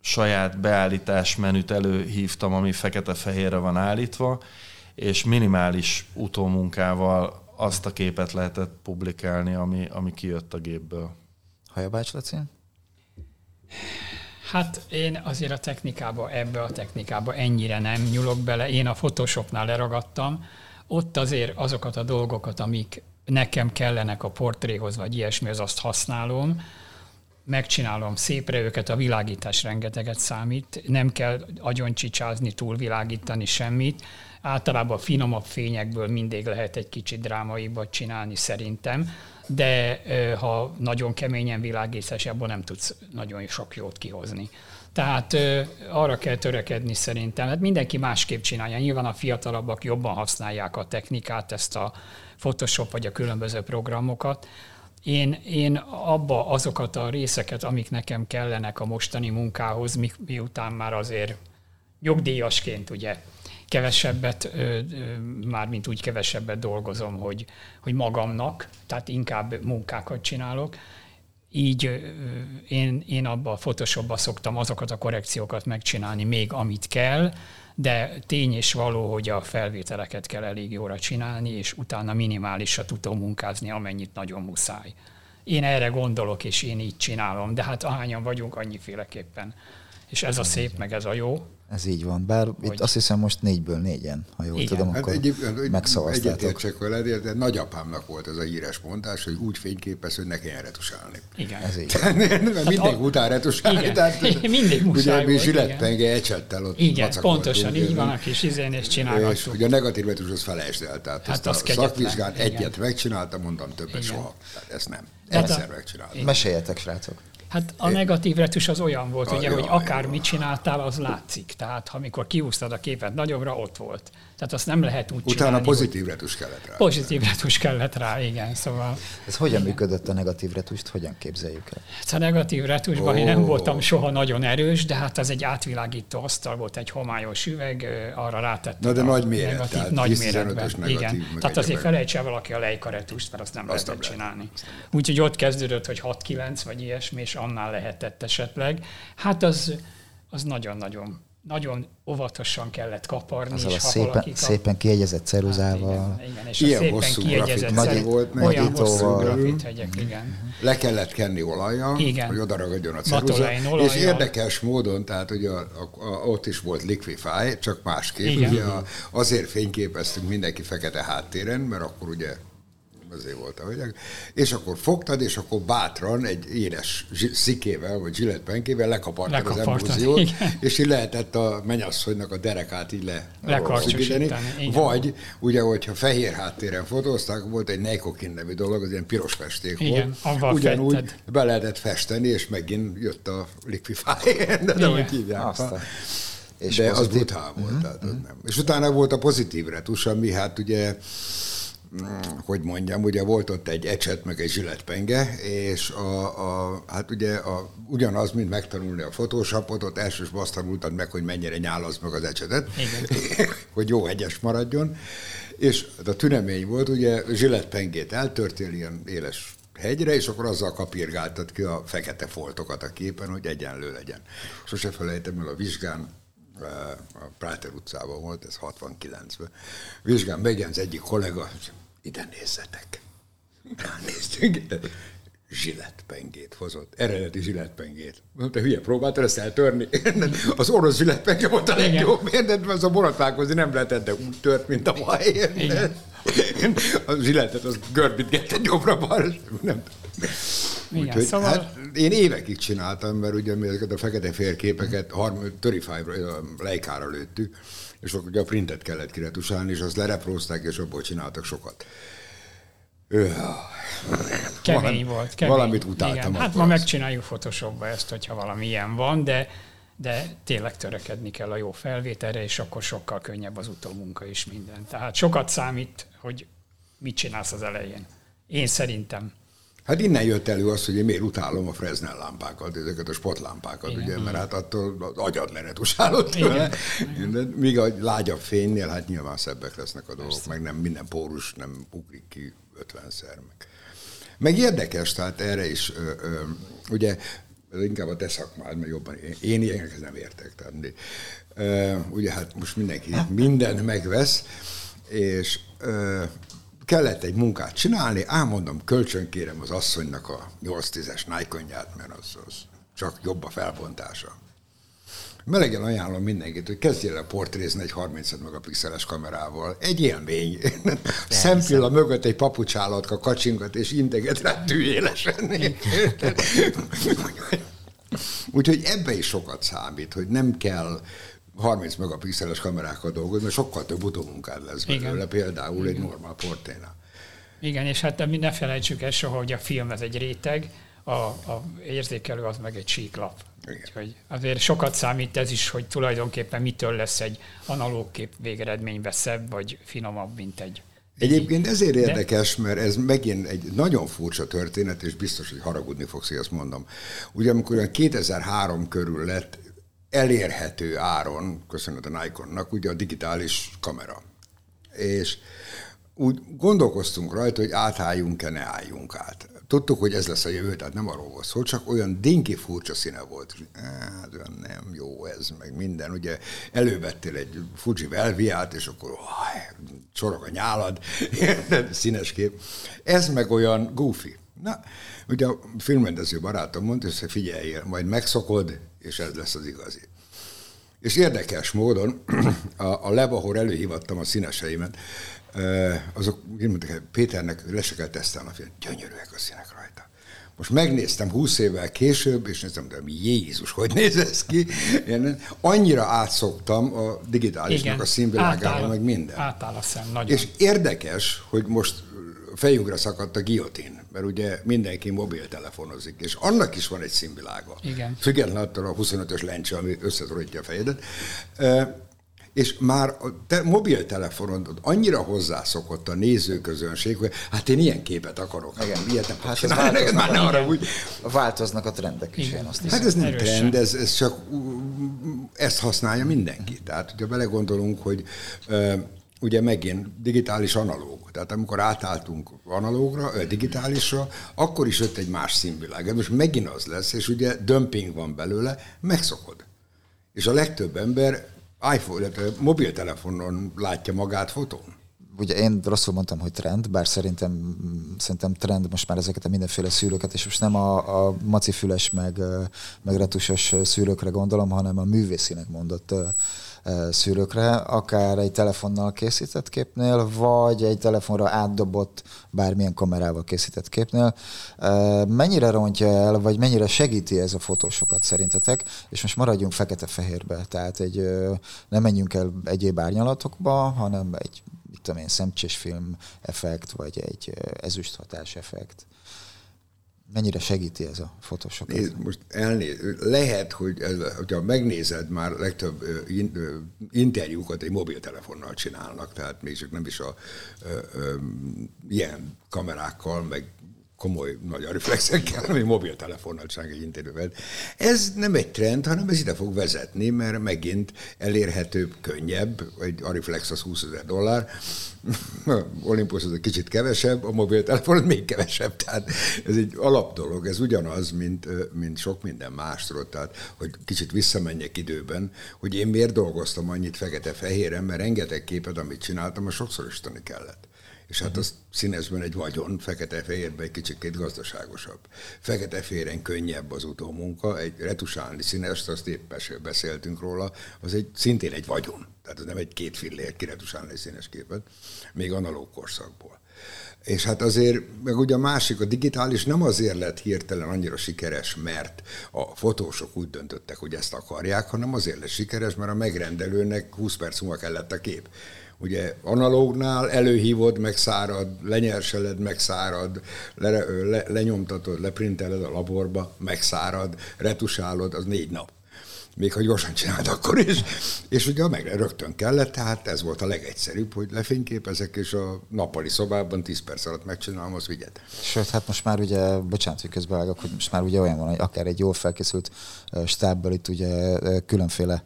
saját beállítás menüt előhívtam, ami fekete-fehérre van állítva, és minimális utómunkával azt a képet lehetett publikálni, ami, ami kijött a gépből. Hajabács Laci? Hát én azért a technikába, ebbe a technikába ennyire nem nyúlok bele. Én a Photoshopnál leragadtam. Ott azért azokat a dolgokat, amik nekem kellenek a portréhoz, vagy ilyesmi, az azt használom. Megcsinálom szépre őket, a világítás rengeteget számít. Nem kell agyoncicsázni, túlvilágítani semmit. Általában finomabb fényekből mindig lehet egy kicsit drámaibat csinálni szerintem de ha nagyon keményen világítás, abból nem tudsz nagyon sok jót kihozni. Tehát arra kell törekedni szerintem. Hát mindenki másképp csinálja. Nyilván a fiatalabbak jobban használják a technikát, ezt a Photoshop vagy a különböző programokat. Én, én abba azokat a részeket, amik nekem kellenek a mostani munkához, mi, miután már azért jogdíjasként ugye kevesebbet, mármint úgy kevesebbet dolgozom, hogy, hogy magamnak, tehát inkább munkákat csinálok. Így én, én abba a Photoshopba szoktam azokat a korrekciókat megcsinálni még, amit kell, de tény és való, hogy a felvételeket kell elég jóra csinálni, és utána minimálisra tudom munkázni, amennyit nagyon muszáj. Én erre gondolok, és én így csinálom, de hát ahányan vagyunk, annyiféleképpen. És ez a szép, meg ez a jó. Ez így van, bár hogy... itt azt hiszem most négyből négyen, ha jól Igen. tudom, hát akkor hát megszavaztátok. Egyetértsek veled, de nagyapámnak volt ez a híres mondás, hogy úgy fényképez, hogy ne kelljen retusálni. Igen. Ez így. Mert mindig a... után retusálni. Igen. Tehát, mindig muszáj ugye, volt. Zsilettpenge ecsettel ott Igen, pontosan, így van a kis izén, és csinálgattuk. És ugye a negatív retus az felejtsd el. Tehát hát azt a szakvizsgán egyet megcsináltam, mondtam többet soha. Tehát ezt nem. Egyszer megcsináltam. Meséljetek, srácok. Hát a negatív retus az olyan volt, a, ugye, jaj, hogy akár mit csináltál, az látszik. Tehát, amikor kiúztad a képet nagyobbra, ott volt. Tehát azt nem lehet úgy Utána csinálni, pozitív retus kellett rá. Pozitív retus kellett rá, igen. Szóval, Ez hogyan igen. működött a negatív retust? Hogyan képzeljük el? Hát a negatív retusban oh. én nem voltam soha nagyon erős, de hát az egy átvilágító asztal volt, egy homályos üveg, arra rátettem. Na de nagy méret, negatív, tehát nagy méretben. Negatív, igen. Tehát azért felejts el valaki a Leica retust, mert azt nem azt lehetett csinálni. Úgyhogy ott kezdődött, hogy 6-9 vagy ilyesmi, és annál lehetett esetleg. Hát az, az nagyon-nagyon nagyon óvatosan kellett kaparni. Azzal és a szépen, kap... szépen kiegyezett ceruzával. Hát igen, igen, és Ilyen a szépen hosszú kiegyezett nagy volt, meg olyan hosszú grafithegyek, igen. Le kellett kenni olajjal, igen. hogy oda ragadjon a ceruza. És érdekes módon, tehát ugye a, a, a, ott is volt Liquify, csak másképp. Igen. Ugye a, azért fényképeztünk mindenki fekete háttéren, mert akkor ugye azért volt a hölgyek, és akkor fogtad, és akkor bátran egy éles szikével, vagy zsilletpenkével lekapartad az embúziót, és így lehetett a mennyasszonynak a derekát így le Vagy, ugye, hogyha fehér háttéren fotózták, volt egy Neikokin nevű dolog, az ilyen piros festék Igen, volt. Ugyanúgy fetted. be lehetett festeni, és megint jött a liquify, de nem, hogy hívják. És de pozitív. az brutál volt. Uh-huh. Tehát uh-huh. nem. És utána volt a pozitív retus, ami hát ugye hogy mondjam, ugye volt ott egy ecset, meg egy zsületpenge, és a, a, hát ugye a, ugyanaz, mint megtanulni a Photoshopot, ott elsősorban azt tanultad meg, hogy mennyire nyálaz meg az ecsetet, hogy jó hegyes maradjon, és a tünemény volt, ugye zsületpengét eltörtél ilyen éles hegyre, és akkor azzal kapirgáltad ki a fekete foltokat a képen, hogy egyenlő legyen. Sose felejtem el a vizsgán, a Práter utcában volt, ez 69-ben. Vizsgán megjelent az egyik kollega, ide nézzetek. Ránéztünk, zsilettpengét hozott, eredeti zsilettpengét. Mondta, hülye, próbáltad ezt eltörni? Az orosz zsilettpenge volt a legjobb, mert az a borotválkozni nem lehetett, de úgy tört, mint a vaj. A zsilettet az görbítgette jobbra-balra. Nem. Igen, Úgyhogy, szóval... hát, én évekig csináltam, mert ugye mi ezeket a fekete félképeket 35-ra, lejkára lőttük, és akkor ugye a printet kellett kiretusálni, és azt lereprózták, és abból csináltak sokat. Kemény valami, volt. Kemény. Valamit utáltam. Igen. Hát ma megcsináljuk Photoshopba ezt, hogyha valami ilyen van, de, de tényleg törekedni kell a jó felvételre, és akkor sokkal könnyebb az utómunka is minden. Tehát sokat számít, hogy mit csinálsz az elején. Én szerintem. Hát innen jött elő az, hogy én miért utálom a Fresnel lámpákat, ezeket a spotlámpákat, Igen. ugye, mert hát attól az agyad leretusálott tőle. Míg a lágyabb fénynél, hát nyilván szebbek lesznek a dolgok, Persze. meg nem minden pórus nem ugrik ki ötvenszer. Meg. meg érdekes, tehát erre is, ö, ö, ugye, ez inkább a te szakmád, mert jobban, én, én ilyenekhez nem értek. Tehát, ö, ugye hát most mindenki mindent megvesz, és ö, kellett egy munkát csinálni, ámondom, kölcsönkérem az asszonynak a 8-10-es Nikon-ját, mert az, az csak jobb a felbontása. Melegen ajánlom mindenkit, hogy kezdjél el portrézni egy 35 megapixeles kamerával. Egy élmény. Szempilla mögött egy papucsállatka kacsingat, és integet rá tűélesen. Úgyhogy ebbe is sokat számít, hogy nem kell 30 megapixeles kamerákkal dolgozni, mert sokkal több utómunkád lesz belőle, Igen. például Igen. egy normál porténál. Igen, és hát ne felejtsük el soha, hogy a film ez egy réteg, a, a érzékelő az meg egy síklap. Úgyhogy azért sokat számít ez is, hogy tulajdonképpen mitől lesz egy analóg kép végeredménybe szebb vagy finomabb, mint egy Egyébként ezért érdekes, mert ez megint egy nagyon furcsa történet, és biztos, hogy haragudni fogsz, hogy azt mondom. Ugye amikor 2003 körül lett elérhető áron, köszönöm a Nikonnak, ugye a digitális kamera. És úgy gondolkoztunk rajta, hogy átálljunk-e, ne álljunk át. Tudtuk, hogy ez lesz a jövő, tehát nem arról volt szó, csak olyan dinki furcsa színe volt. Hát olyan nem jó ez, meg minden. Ugye elővettél egy Fuji Velviát, és akkor oh, csorog a nyálad, színes kép. Ez meg olyan goofy. Na, ugye a filmrendező barátom mondta, hogy figyeljél, majd megszokod, és ez lesz az igazi. És érdekes módon a, a leb, ahol előhívattam a színeseimet, azok, mondták, Péternek le se kell tesztelni a film. Gyönyörűek a színek rajta. Most megnéztem 20 évvel később, és néztem, hogy Jézus, hogy néz ez ki? Én annyira átszoktam a digitálisnak Igen, a színvilágára, meg minden. Átáll a szem, nagyon. És érdekes, hogy most fejünkre szakadt a guillotine, mert ugye mindenki mobiltelefonozik, és annak is van egy színvilága. Igen. Függetlenül attól a 25-ös lencse, ami összetorítja a fejedet és már a te mobiltelefonod annyira hozzászokott a nézőközönség, hogy hát én ilyen képet akarok. Igen, ilyet nem hát ez neked már ne arra úgy. Változnak a trendek is, én azt hiszem. Hát ez nem Erősen. trend, ez, ez csak ezt használja mindenki. Tehát, hogyha belegondolunk, hogy ugye megint digitális analóg. Tehát amikor átálltunk analógra, digitálisra, akkor is jött egy más színvilág. Most megint az lesz, és ugye dömping van belőle, megszokod. És a legtöbb ember iPhone, illetve mobiltelefonon látja magát fotón? Ugye én rosszul mondtam, hogy trend, bár szerintem, szerintem trend most már ezeket a mindenféle szűrőket, és most nem a, a macifüles meg, meg retusos szűrőkre gondolom, hanem a művészinek mondott szűrőkre, akár egy telefonnal készített képnél, vagy egy telefonra átdobott bármilyen kamerával készített képnél. Mennyire rontja el, vagy mennyire segíti ez a fotósokat szerintetek? És most maradjunk fekete-fehérbe, tehát egy, nem menjünk el egyéb árnyalatokba, hanem egy mit tudom én, szemcsésfilm effekt, vagy egy ezüsthatás effekt mennyire segíti ez a? Nézd, most elnéz, lehet, hogy ez, hogyha megnézed, már legtöbb interjúkat egy mobiltelefonnal csinálnak, tehát még csak nem is a ö, ö, ilyen kamerákkal, meg komoly nagy reflexekkel, ami mobiltelefonnal csinálják egy interjúvel. Ez nem egy trend, hanem ez ide fog vezetni, mert megint elérhetőbb, könnyebb, egy Ariflex az 20 ezer dollár, Olympus az egy kicsit kevesebb, a mobiltelefon még kevesebb, tehát ez egy alap dolog, ez ugyanaz, mint, mint sok minden más, tudod, tehát hogy kicsit visszamenjek időben, hogy én miért dolgoztam annyit fekete-fehéren, mert rengeteg képet, amit csináltam, azt sokszorosítani kellett. És hát az színesben egy vagyon, fekete-fehérben egy kicsit gazdaságosabb. Fekete-fehéren könnyebb az utómunka, egy retusálni színest, azt épp beszéltünk róla, az egy, szintén egy vagyon. Tehát ez nem egy két fillér kiretusálni színes képet, még analóg korszakból. És hát azért, meg ugye a másik, a digitális nem azért lett hirtelen annyira sikeres, mert a fotósok úgy döntöttek, hogy ezt akarják, hanem azért lett sikeres, mert a megrendelőnek 20 perc múlva kellett a kép. Ugye analógnál előhívod, megszárad, lenyerseled, megszárad, le, le, lenyomtatod, leprinteled a laborba, megszárad, retusálod, az négy nap. Még ha gyorsan csináld akkor is. És ugye meg rögtön kellett, tehát ez volt a legegyszerűbb, hogy lefényképezek, és a nappali szobában 10 perc alatt megcsinálom, az vigyet. Sőt, hát most már ugye, bocsánat, hogy közbevágok, hogy most már ugye olyan van, hogy akár egy jól felkészült stábbal itt ugye különféle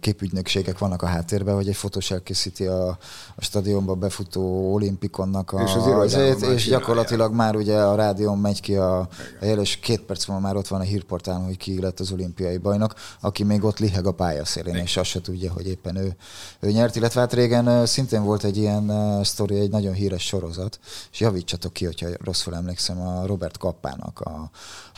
képügynökségek vannak a háttérben, hogy egy fotós elkészíti a, a stadionba befutó olimpikonnak a, és, az azért, és gyakorlatilag már ugye a rádión megy ki a, a jel, és két perc múlva már ott van a hírportálon, hogy ki lett az olimpiai bajnok, aki még ott liheg a pályaszélén, és azt se tudja, hogy éppen ő, ő nyert. Illetve hát régen szintén volt egy ilyen sztori, egy nagyon híres sorozat, és javítsatok ki, hogyha rosszul emlékszem, a Robert Kappának a,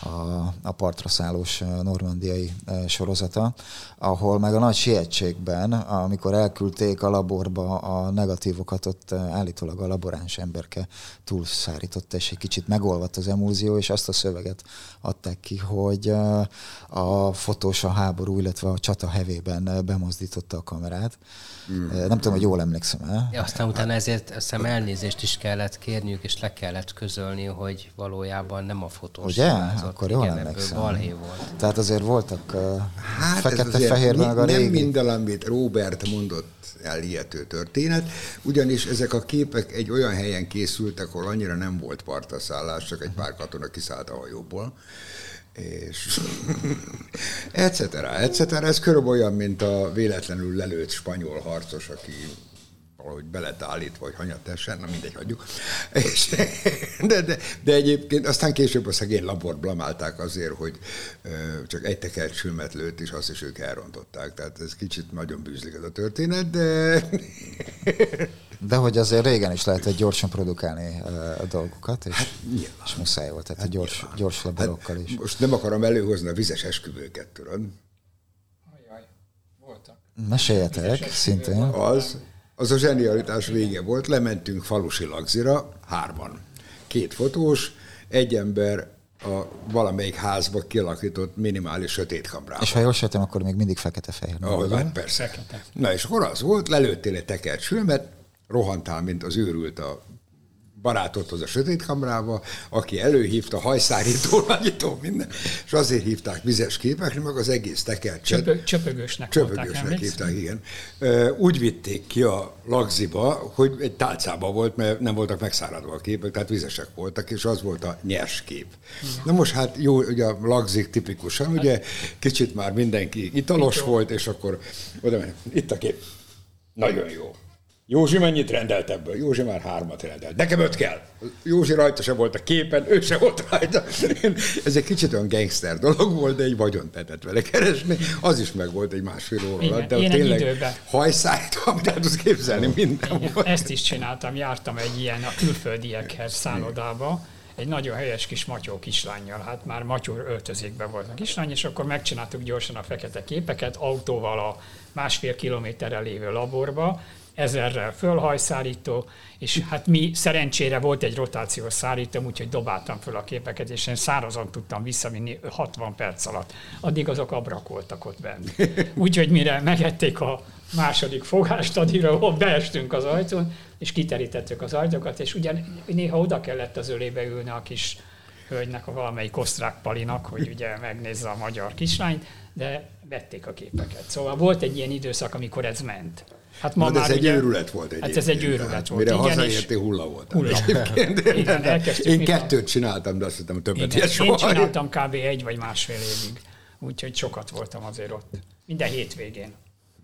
a, a partra szállós normandiai sorozata, ahol meg a nagy sietségben, amikor elküldték a laborba a negatívokat, ott állítólag a laboráns emberke túlszárította, és egy kicsit megolvadt az emulzió, és azt a szöveget adták ki, hogy a fotós a háború, illetve a csata hevében bemozdította a kamerát. Mm. Nem tudom, hogy jól emlékszem el. Ja, aztán utána ezért azt hiszem elnézést is kellett kérniük, és le kellett közölni, hogy valójában nem a fotós. Ugye? Hibázott. Akkor jól Igen, emlékszem. Balhé volt. Tehát azért voltak hát fekete-fehérben meg a régi. Nem minden, amit Robert mondott, elihető történet, ugyanis ezek a képek egy olyan helyen készültek, ahol annyira nem volt partaszállás, csak egy pár katona kiszállt a hajóból, és etc. etc. Ez körülbelül olyan, mint a véletlenül lelőtt spanyol harcos, aki valahogy belet állítva, hogy hanyat tessen, na mindegy, hagyjuk. És, de, de, de, egyébként aztán később a szegény labort blamálták azért, hogy csak egy tekert sülmet lőtt, és azt is ők elrontották. Tehát ez kicsit nagyon bűzlik ez a történet, de... De hogy azért régen is lehetett gyorsan produkálni a dolgokat, és, hát, és muszáj volt, tehát hát, gyors, gyors laborokkal hát, is. Most nem akarom előhozni a vizes esküvőket, tudod? Ajaj, voltak. Meséljetek, szintén. Az, az a zsenialitás vége volt, lementünk falusi lagzira, hárman. Két fotós, egy ember a valamelyik házba kialakított minimális sötét kamrában. És ha jól sejtem, akkor még mindig fekete-fehér. Oh, hát persze. Fekete. Na és akkor az volt, lelőttél egy tekert sülmet, rohantál, mint az őrült a barátodhoz a sötét kamrába, aki előhívta hajszárító, nagyító, minden, és azért hívták vizes képekre, meg az egész tekercset. Csöpö, csöpögösnek Csöpögösnek hívták, igen. Úgy vitték ki a lagziba, hogy egy tálcába volt, mert nem voltak megszáradva a képek, tehát vizesek voltak, és az volt a nyers kép. Igen. Na most hát jó, ugye a lagzik tipikusan, ugye kicsit már mindenki italos Itt volt, és akkor oda itt a kép. Nagyon jó. Józsi mennyit rendelt ebből? Józsi már hármat rendelt. Nekem öt kell. Józsi rajta se volt a képen, ő se volt rajta. Ez egy kicsit olyan gangster dolog volt, de egy vagyon tetett vele keresni. Az is meg volt egy másfél óra alatt. De én tényleg időben. hajszállítom, tehát tudsz képzelni minden Igen, volt. Ezt is csináltam, jártam egy ilyen a külföldiekhez szállodába, egy nagyon helyes kis matyó kislányjal, hát már matyó öltözékben volt a kislány, és akkor megcsináltuk gyorsan a fekete képeket autóval a másfél kilométerre lévő laborba, ezerrel fölhajszárító, és hát mi szerencsére volt egy rotációs szárítóm, úgyhogy dobáltam föl a képeket, és én szárazon tudtam visszavinni 60 perc alatt. Addig azok abrakoltak ott benne. Úgyhogy mire megették a második fogást, addigra beestünk az ajtón, és kiterítettük az ajtókat, és ugyan néha oda kellett az ölébe ülni a kis hölgynek, a valamelyik osztrák palinak, hogy ugye megnézze a magyar kislányt, de vették a képeket. Szóval volt egy ilyen időszak, amikor ez ment. Hát ma már ez ugye, egy őrület volt egy. Hát ez egy őrület hát, volt. Mire igen, hazaértél, hulla volt. Hulla. igen, én kettőt csináltam, de azt hittem, többet igen, Én csináltam kb. egy vagy másfél évig. Úgyhogy sokat voltam azért ott. Minden hétvégén.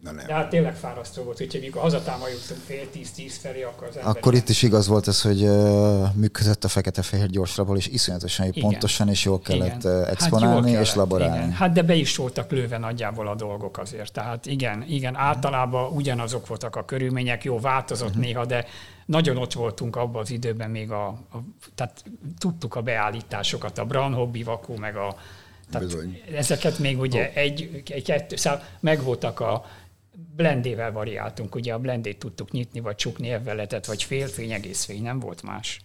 Na nem. De hát tényleg fárasztó volt, úgyhogy mikor hazatámajuttunk fél tíz-tíz felé, akkor az Akkor itt is igaz volt ez, hogy uh, működött a fekete-fehér gyorsrabol, és iszonyatosan igen. pontosan és jól kellett igen. Exponálni hát jól kellett, és laborálni. Igen. Hát de be is voltak lőve nagyjából a dolgok azért. Tehát igen, igen, általában ugyanazok voltak a körülmények, jó, változott uh-huh. néha, de nagyon ott voltunk abban az időben még a, a tehát tudtuk a beállításokat, a Branhobby vakú, meg a tehát ezeket még ugye oh. egy, egy kettő, szóval megvoltak a blendével variáltunk, ugye a blendét tudtuk nyitni, vagy csukni evveletet, vagy félfény, egész fény, nem volt más.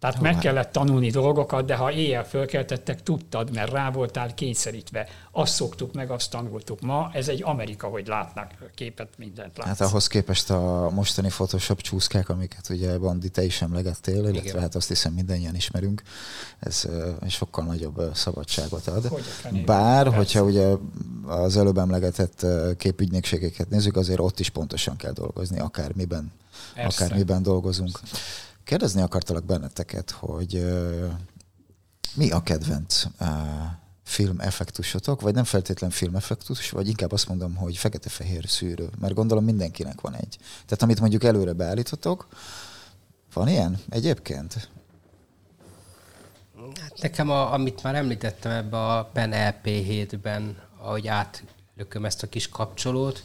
Tehát oh, meg hát. kellett tanulni dolgokat, de ha éjjel fölkeltettek, tudtad, mert rá voltál kényszerítve. Azt szoktuk meg, azt tanultuk. Ma ez egy Amerika, hogy látnak képet, mindent látsz. Hát ahhoz képest a mostani Photoshop csúszkák, amiket ugye Bandi te is emlegettél, illetve Igen. hát azt hiszem mindannyian ismerünk, ez sokkal nagyobb szabadságot ad. Hogy Bár, Persze. hogyha ugye az előbb emlegetett képügynökségeket nézzük, azért ott is pontosan kell dolgozni, akármiben, Persze. akármiben dolgozunk. Persze. Kérdezni akartalak benneteket, hogy mi a kedvenc uh, filmeffektusotok, vagy nem feltétlen filmeffektus, vagy inkább azt mondom, hogy fekete-fehér szűrő, mert gondolom mindenkinek van egy. Tehát amit mondjuk előre beállítotok, van ilyen egyébként? Hát nekem, a, amit már említettem ebbe a Pen LP7-ben, ahogy átlököm ezt a kis kapcsolót,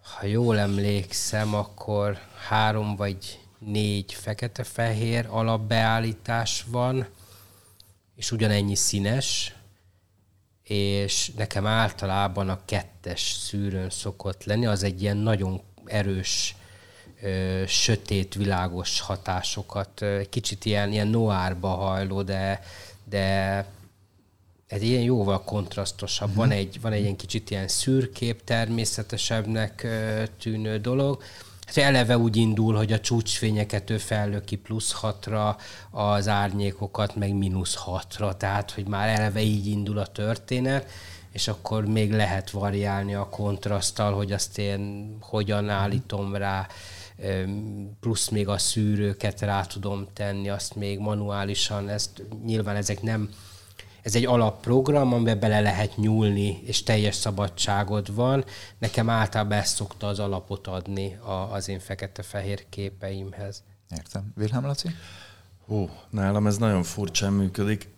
ha jól emlékszem, akkor három vagy négy fekete-fehér alapbeállítás van, és ugyanennyi színes, és nekem általában a kettes szűrőn szokott lenni, az egy ilyen nagyon erős, ö, sötét, világos hatásokat, kicsit ilyen, ilyen noárba hajló, de, de egy ilyen jóval kontrasztosabb. Uh-huh. Van, egy, van egy ilyen kicsit ilyen szürkép, természetesebbnek tűnő dolog, eleve úgy indul, hogy a csúcsfényeket ő fellöki plusz hatra, az árnyékokat meg mínusz hatra, tehát hogy már eleve így indul a történet, és akkor még lehet variálni a kontraszttal, hogy azt én hogyan állítom rá, plusz még a szűrőket rá tudom tenni, azt még manuálisan, ezt nyilván ezek nem ez egy alapprogram, amiben bele lehet nyúlni, és teljes szabadságod van. Nekem általában ezt szokta az alapot adni az én fekete-fehér képeimhez. Értem. Wilhelm Laci? Hú, nálam ez nagyon furcsán működik.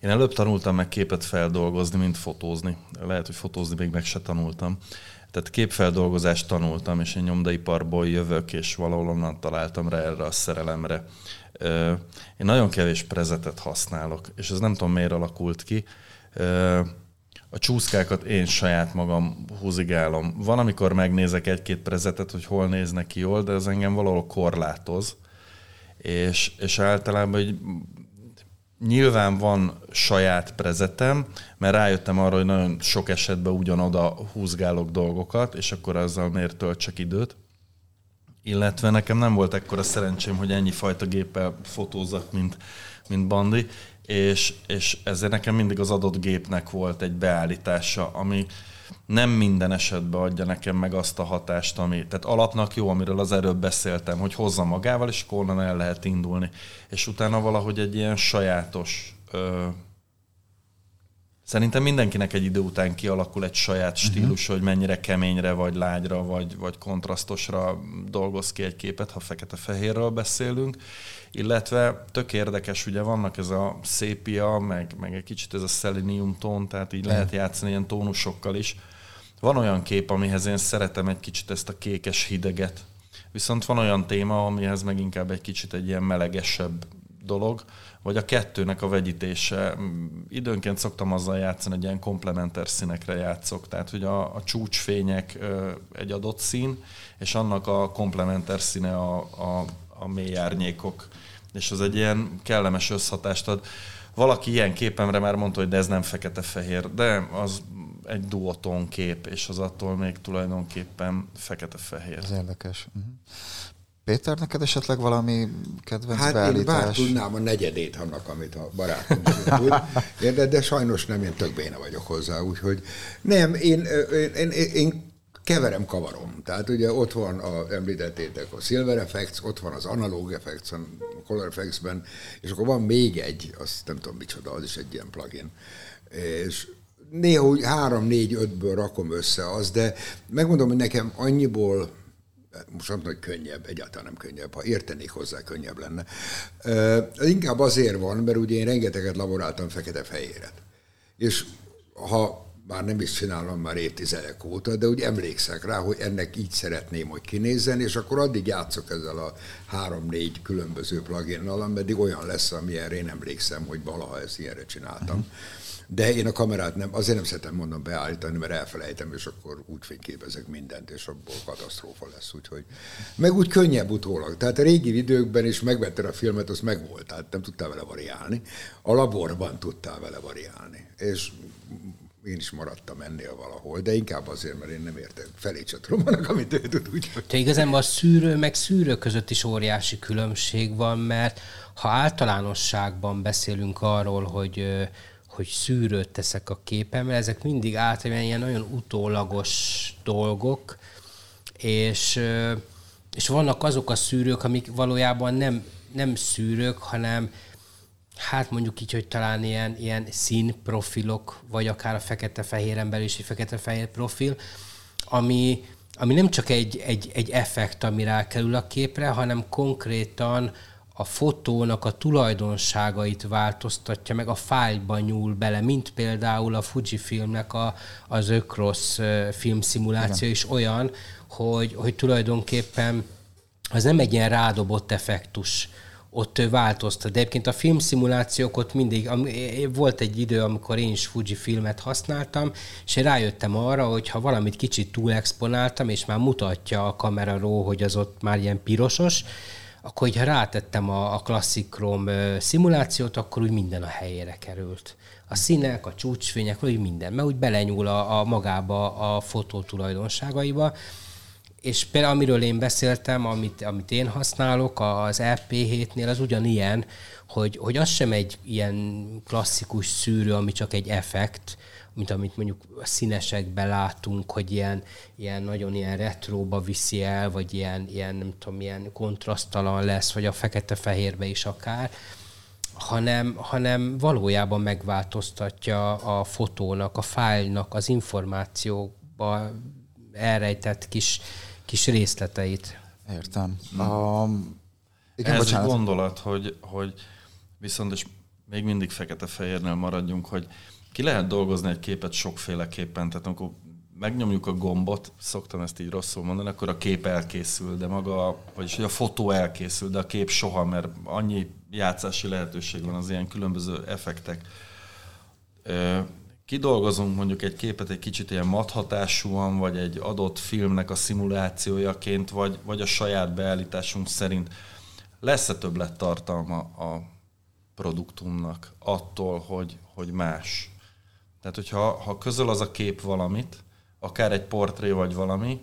Én előbb tanultam meg képet feldolgozni, mint fotózni. Lehet, hogy fotózni még meg se tanultam. Tehát képfeldolgozást tanultam, és én nyomdaiparból jövök, és valahol onnan találtam rá erre a szerelemre. Én nagyon kevés prezetet használok, és ez nem tudom miért alakult ki. A csúszkákat én saját magam húzigálom. Van, amikor megnézek egy-két prezetet, hogy hol néznek ki jól, de ez engem valahol korlátoz. És, és általában hogy nyilván van saját prezetem, mert rájöttem arra, hogy nagyon sok esetben ugyanoda húzgálok dolgokat, és akkor azzal miért töltsek időt illetve nekem nem volt ekkora szerencsém, hogy ennyi fajta géppel fotózzak, mint, mint Bandi, és, és ezért nekem mindig az adott gépnek volt egy beállítása, ami nem minden esetben adja nekem meg azt a hatást, ami, tehát alapnak jó, amiről az előbb beszéltem, hogy hozza magával, és akkor onnan el lehet indulni. És utána valahogy egy ilyen sajátos Szerintem mindenkinek egy idő után kialakul egy saját mhm. stílus, uh-huh. hogy mennyire keményre, vagy lágyra, vagy, vagy kontrasztosra dolgoz ki egy képet, ha fekete-fehérről beszélünk. Illetve tök érdekes, ugye vannak ez a szépia, meg, meg egy kicsit ez a selenium tón, tehát így uh-huh. lehet játszani ilyen tónusokkal is. Van olyan kép, amihez én szeretem egy kicsit ezt a kékes hideget, viszont van olyan téma, amihez meg inkább egy kicsit egy ilyen melegesebb dolog, vagy a kettőnek a vegyítése. Időnként szoktam azzal játszani, hogy ilyen komplementer színekre játszok, tehát hogy a, a csúcsfények egy adott szín, és annak a komplementer színe a, a, a mély árnyékok, és az egy ilyen kellemes összhatást ad. Valaki ilyen képemre már mondta, hogy de ez nem fekete-fehér, de az egy duoton kép, és az attól még tulajdonképpen fekete-fehér. Ez érdekes. Uh-huh. Péter, neked esetleg valami kedvenc hát beállítás? én bár tudnám a negyedét annak, amit a barátunk tud, de, de sajnos nem, én tök béna vagyok hozzá, úgyhogy nem, én, én, én, én keverem, kavarom. Tehát ugye ott van, a, említettétek a Silver Effects, ott van az Analog Effects, a Color Effects-ben, és akkor van még egy, azt nem tudom micsoda, az is egy ilyen plugin. És néha úgy három, négy, ötből rakom össze az, de megmondom, hogy nekem annyiból most nem hogy könnyebb, egyáltalán nem könnyebb, ha értenék hozzá, könnyebb lenne. Ez inkább azért van, mert ugye én rengeteget laboráltam fekete-fehéret. És ha bár nem is csinálom már évtizedek óta, de úgy emlékszek rá, hogy ennek így szeretném, hogy kinézzen, és akkor addig játszok ezzel a három-négy különböző pluginnal, ameddig olyan lesz, amilyenre én emlékszem, hogy valaha ezt ilyenre csináltam. Uh-huh. De én a kamerát nem, azért nem szeretem mondom beállítani, mert elfelejtem, és akkor úgy fényképezek mindent, és abból katasztrófa lesz. Úgyhogy, meg úgy könnyebb utólag. Tehát a régi időkben is megvetted a filmet, az megvolt, tehát nem tudtál vele variálni. A laborban tudtál vele variálni. És én is maradtam ennél valahol, de inkább azért, mert én nem értek felé annak, amit ő tud. Úgy, Te igazán a szűrő meg szűrő között is óriási különbség van, mert ha általánosságban beszélünk arról, hogy hogy szűrőt teszek a képemre, ezek mindig általában ilyen nagyon utólagos dolgok, és, és vannak azok a szűrők, amik valójában nem, nem szűrők, hanem hát mondjuk így, hogy talán ilyen, ilyen színprofilok, vagy akár a fekete-fehéren belül is egy fekete-fehér profil, ami, ami nem csak egy, egy, egy effekt, ami rákerül a képre, hanem konkrétan a fotónak a tulajdonságait változtatja meg, a fájlban nyúl bele, mint például a Fujifilmnek a, az Ökrosz filmszimuláció is olyan, hogy, hogy tulajdonképpen az nem egy ilyen rádobott effektus, ott változtat. De egyébként a filmszimulációk ott mindig, volt egy idő, amikor én is Fuji filmet használtam, és én rájöttem arra, hogy ha valamit kicsit túl exponáltam, és már mutatja a kamera ró, hogy az ott már ilyen pirosos, akkor hogyha rátettem a, a Classic Chrome szimulációt, akkor úgy minden a helyére került. A színek, a csúcsfények, úgy minden, mert úgy belenyúl a, a magába a fotó tulajdonságaiba. És például amiről én beszéltem, amit, amit én használok az EP7-nél, az ugyanilyen, hogy, hogy az sem egy ilyen klasszikus szűrő, ami csak egy effekt, mint amit mondjuk a színesekben látunk, hogy ilyen, ilyen nagyon ilyen retróba viszi el, vagy ilyen, ilyen nem tudom, ilyen kontrasztalan lesz, vagy a fekete-fehérbe is akár, hanem, hanem valójában megváltoztatja a fotónak, a fájlnak, az információba elrejtett kis, kis részleteit. Értem. Um, igen, Ez bocsánat. egy gondolat, hogy, hogy viszont, és még mindig fekete-fehérnél maradjunk, hogy ki lehet dolgozni egy képet sokféleképpen, tehát amikor megnyomjuk a gombot, szoktam ezt így rosszul mondani, akkor a kép elkészül, de maga, vagyis a fotó elkészül, de a kép soha, mert annyi játszási lehetőség van az ilyen különböző effektek. Kidolgozunk mondjuk egy képet egy kicsit ilyen mathatásúan, vagy egy adott filmnek a szimulációjaként, vagy, vagy a saját beállításunk szerint. Lesz-e többlet tartalma a produktumnak attól, hogy, hogy más? Tehát, hogyha ha közöl az a kép valamit, akár egy portré vagy valami,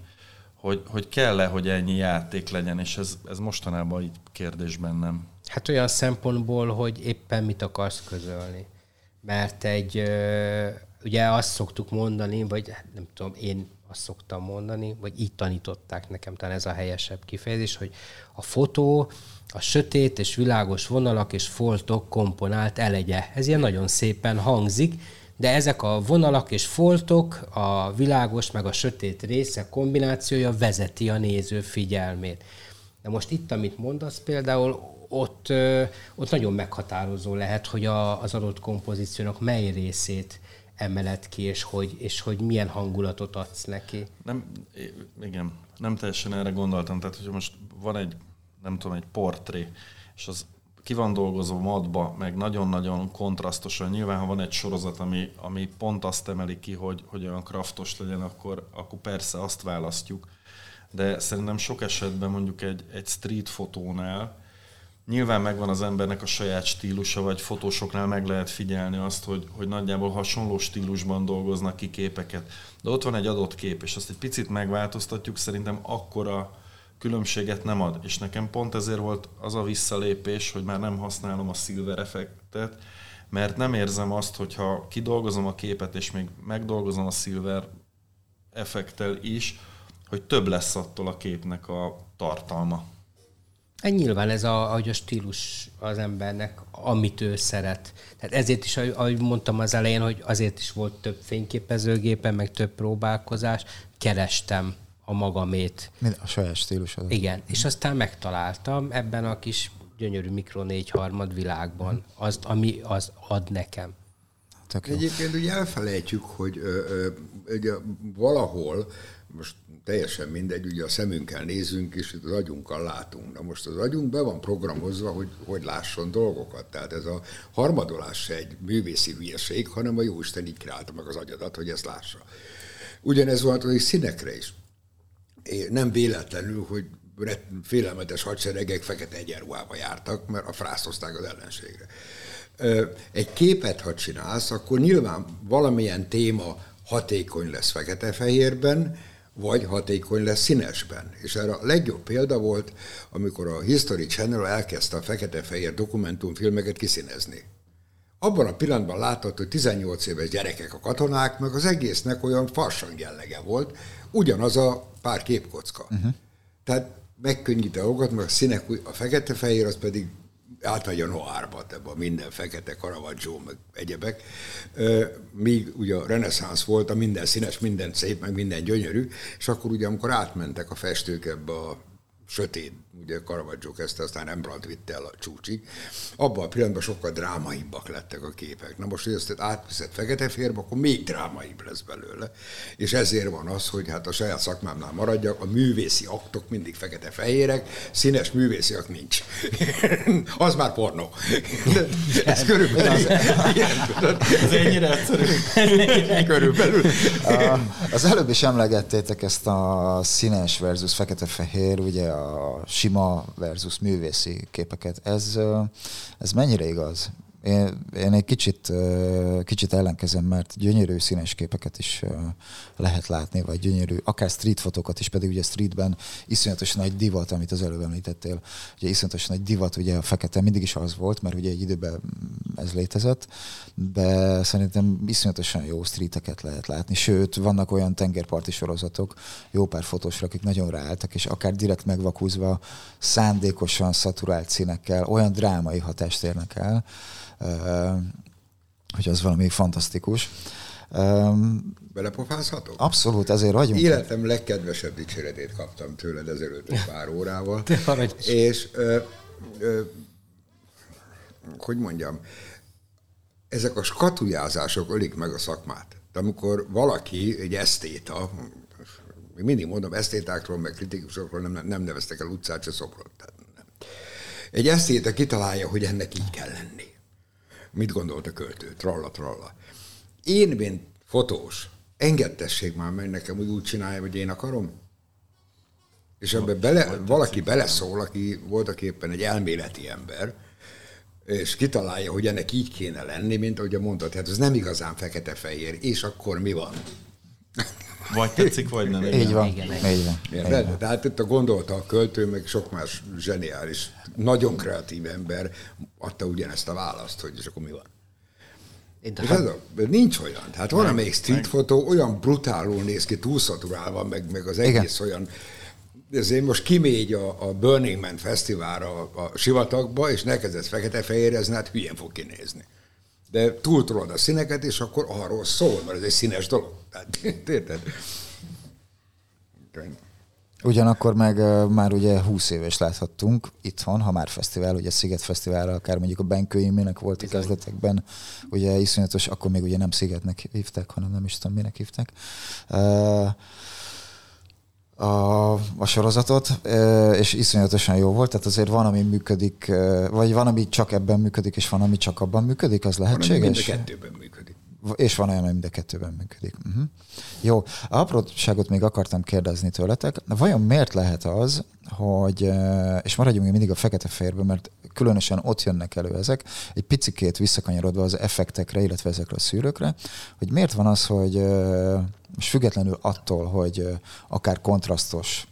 hogy, hogy kell-e, hogy ennyi játék legyen, és ez, ez mostanában így kérdésben nem. Hát olyan szempontból, hogy éppen mit akarsz közölni. Mert egy, ugye azt szoktuk mondani, vagy hát nem tudom, én azt szoktam mondani, vagy így tanították nekem, talán ez a helyesebb kifejezés, hogy a fotó a sötét és világos vonalak és foltok komponált elegye. Ez ilyen nagyon szépen hangzik, de ezek a vonalak és foltok, a világos meg a sötét része kombinációja vezeti a néző figyelmét. De most itt, amit mondasz például, ott, ott nagyon meghatározó lehet, hogy a, az adott kompozíciónak mely részét emelet ki, és hogy, és hogy milyen hangulatot adsz neki. Nem, igen, nem teljesen erre gondoltam. Tehát, hogyha most van egy, nem tudom, egy portré, és az ki van dolgozva madba, meg nagyon-nagyon kontrasztosan. Nyilván, ha van egy sorozat, ami, ami pont azt emeli ki, hogy, hogy olyan kraftos legyen, akkor, akkor persze azt választjuk. De szerintem sok esetben mondjuk egy, egy street fotónál nyilván megvan az embernek a saját stílusa, vagy fotósoknál meg lehet figyelni azt, hogy, hogy nagyjából hasonló stílusban dolgoznak ki képeket. De ott van egy adott kép, és azt egy picit megváltoztatjuk, szerintem akkora különbséget nem ad. És nekem pont ezért volt az a visszalépés, hogy már nem használom a silver effektet, mert nem érzem azt, hogyha kidolgozom a képet, és még megdolgozom a silver effektel is, hogy több lesz attól a képnek a tartalma. Hát nyilván ez a, ahogy a stílus az embernek, amit ő szeret. Tehát ezért is, ahogy mondtam az elején, hogy azért is volt több fényképezőgépe, meg több próbálkozás, kerestem a magamét. A saját stílusod. Igen, és aztán megtaláltam ebben a kis gyönyörű mikro négyharmad világban azt, ami az ad nekem. Tök Egyébként ugye elfelejtjük, hogy ö, ö, ugye valahol, most teljesen mindegy, ugye a szemünkkel nézünk, és az agyunkkal látunk. Na most az agyunk be van programozva, hogy, hogy lásson dolgokat. Tehát ez a harmadolás se egy művészi hülyeség, hanem a Jóisten így kreálta meg az agyadat, hogy ezt lássa. Ugyanez volt a színekre is nem véletlenül, hogy félelmetes hadseregek fekete egyenruhába jártak, mert a frászozták az ellenségre. Egy képet, ha csinálsz, akkor nyilván valamilyen téma hatékony lesz fekete-fehérben, vagy hatékony lesz színesben. És erre a legjobb példa volt, amikor a History Channel elkezdte a fekete-fehér dokumentumfilmeket kiszínezni. Abban a pillanatban látott, hogy 18 éves gyerekek a katonák, meg az egésznek olyan farsang jellege volt, ugyanaz a pár képkocka. Uh-huh. Tehát megkönnyít a dolgot, mert a színek, a fekete-fehér az pedig átmegy a noárba, ebbe a minden fekete, Caravaggio, meg egyebek. Míg ugye a reneszánsz volt, a minden színes, minden szép, meg minden gyönyörű, és akkor ugye amikor átmentek a festők ebbe a sötét, ugye Caravaggio kezdte, aztán Rembrandt vitte el a csúcsig, abban a pillanatban sokkal drámaibbak lettek a képek. Na most, hogy ezt átviszed fekete férbe, akkor még drámaibb lesz belőle. És ezért van az, hogy hát a saját szakmámnál maradjak, a művészi aktok mindig fekete-fehérek, színes művészi akt nincs. az már pornó. ez körülbelül. ez ennyire egyszerű. körülbelül. Az előbb is emlegettétek ezt a színes versus fekete-fehér, ugye a sima versus művészi képeket. Ez, ez mennyire igaz? Én, én egy kicsit, kicsit ellenkezem, mert gyönyörű színes képeket is lehet látni, vagy gyönyörű, akár street fotókat is, pedig ugye streetben iszonyatosan nagy divat, amit az előbb említettél. Ugye iszonyatosan nagy divat, ugye a fekete mindig is az volt, mert ugye egy időben ez létezett, de szerintem iszonyatosan jó streeteket lehet látni. Sőt, vannak olyan tengerparti sorozatok, jó pár fotósra, akik nagyon ráálltak, és akár direkt megvakúzva, szándékosan szaturált színekkel olyan drámai hatást érnek el, hogy az valami fantasztikus. Belepofázhatok? Abszolút, ezért vagyunk. Életem legkedvesebb dicséretét kaptam tőled ezelőtt egy pár órával. és ö, ö, hogy mondjam, ezek a skatujázások ölik meg a szakmát. De amikor valaki, egy esztéta, mindig mondom, esztétákról, meg kritikusokról nem, nem neveztek el utcát, se szobrot. Tehát nem. Egy esztéta kitalálja, hogy ennek így kell lenni mit gondolt a költő, tralla, tralla. Én, mint fotós, engedtessék már meg nekem, hogy úgy csinálja, hogy én akarom. És ebbe bele, valaki beleszól, aki voltak éppen egy elméleti ember, és kitalálja, hogy ennek így kéne lenni, mint ahogy mondtad, hát ez nem igazán fekete-fehér, és akkor mi van? Vagy tetszik, vagy nem. Így van. Igen, igen. Így van. Igen, de, de hát itt a gondolta a költő, meg sok más zseniális, nagyon kreatív ember adta ugyanezt a választ, hogy és akkor mi van. És ez a, nincs olyan. Tehát van amelyik street fotó olyan brutálul néz ki, túlszaturálva, meg, meg az egész Igen. olyan ezért most kimégy a, a Burning Man fesztiválra a, a sivatagba, és ne kezdesz fekete-fehérezni, hát hülyén fog kinézni de túltolod a színeket, és akkor arról szól, mert ez egy színes dolog. érted? Ugyanakkor meg uh, már ugye 20 éves láthattunk itthon, ha már fesztivál, ugye Sziget Fesztiválra, akár mondjuk a Benkőimének volt a kezdetekben, ugye iszonyatos, akkor még ugye nem Szigetnek hívták, hanem nem is tudom, minek hívták. Uh, a, a sorozatot, és iszonyatosan jó volt, tehát azért van, ami működik, vagy van, ami csak ebben működik, és van, ami csak abban működik, az lehetséges? Van, mind a kettőben működik. És van olyan, ami mind a kettőben működik. Uh-huh. Jó, a apróságot még akartam kérdezni tőletek. Vajon miért lehet az, hogy, és maradjunk mindig a fekete férbe, mert különösen ott jönnek elő ezek, egy picikét visszakanyarodva az effektekre, illetve ezekre a szűrőkre, hogy miért van az, hogy és függetlenül attól, hogy akár kontrasztos,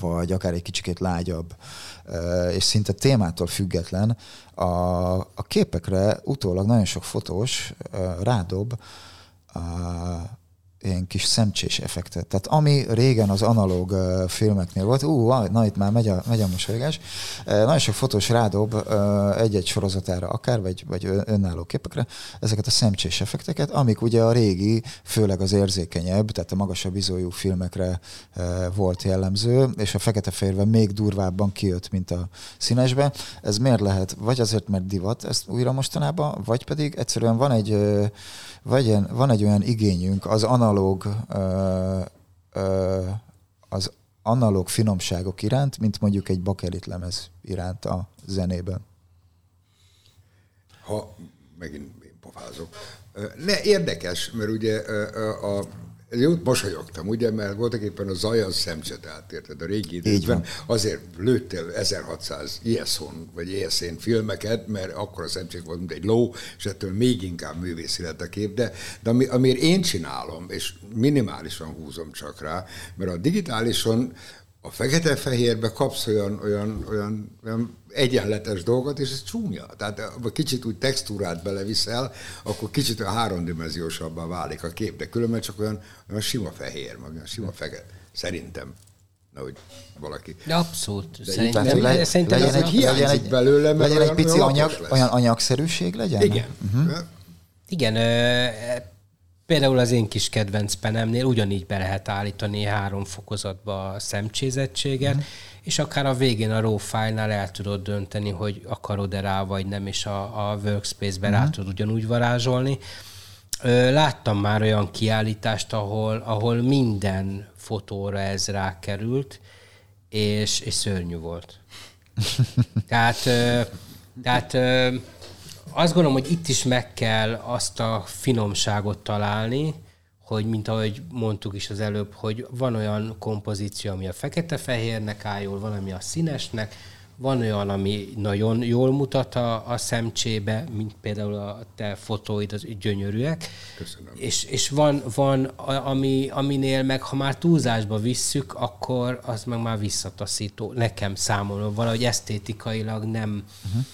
vagy akár egy kicsikét lágyabb, és szinte témától független, a, a képekre utólag nagyon sok fotós rádob ilyen kis szemcsés effektet. Tehát ami régen az analóg uh, filmeknél volt, ú, na itt már megy a, megy a mosolygás, uh, nagyon sok fotós rádob uh, egy-egy sorozatára akár, vagy, vagy önálló képekre ezeket a szemcsés effekteket, amik ugye a régi, főleg az érzékenyebb, tehát a magasabb izójú filmekre uh, volt jellemző, és a fekete-fehérben még durvábban kijött, mint a színesbe. Ez miért lehet? Vagy azért, mert divat ezt újra mostanában, vagy pedig egyszerűen van egy uh, vagy van egy olyan igényünk az analóg az analóg finomságok iránt, mint mondjuk egy bakelit lemez iránt a zenében. Ha megint én pofázok. Ne, érdekes, mert ugye a, a jót mosolyogtam, ugye, mert voltak éppen a zaj az szemcset átérted a régi időben. Azért lőttél 1600 ISO-n, vagy ESN filmeket, mert akkor a szemcsék volt, mint egy ló, és ettől még inkább művészi lett a kép, de, de ami, amiért én csinálom, és minimálisan húzom csak rá, mert a digitálison a fekete-fehérbe kapsz olyan, olyan, olyan, olyan egyenletes dolgot, és ez csúnya. Tehát ha kicsit úgy textúrát beleviszel, akkor kicsit olyan háromdimenziósabbá válik a kép, de különben csak olyan, olyan sima fehér, meg olyan sima fekete. Szerintem. hogy valaki... De abszolút. De Szerintem, Tehát le, szerintem legyen, ez egy, hiányzik legyen egy, belőle, mert legyen egy pici olyan anyag, lesz. olyan anyagszerűség legyen? Igen. Uh-huh. Igen, ö, például az én kis kedvenc penemnél ugyanígy be lehet állítani három fokozatba a szemcsézettséget, uh-huh. és akár a végén a raw file-nál el tudod dönteni, hogy akarod-e rá, vagy nem, és a, a workspace-be uh-huh. rá tudod ugyanúgy varázsolni. Láttam már olyan kiállítást, ahol, ahol minden fotóra ez rákerült, és, és szörnyű volt. Tehát, tehát azt gondolom, hogy itt is meg kell azt a finomságot találni, hogy mint ahogy mondtuk is az előbb, hogy van olyan kompozíció, ami a fekete-fehérnek áll jól, van, ami a színesnek, van olyan, ami nagyon jól mutat a, a szemcsébe, mint például a te fotóid, az gyönyörűek. Köszönöm. És, és van, van a- ami, aminél meg, ha már túlzásba visszük, akkor az meg már visszataszító. Nekem számomra valahogy esztétikailag nem... Uh-huh.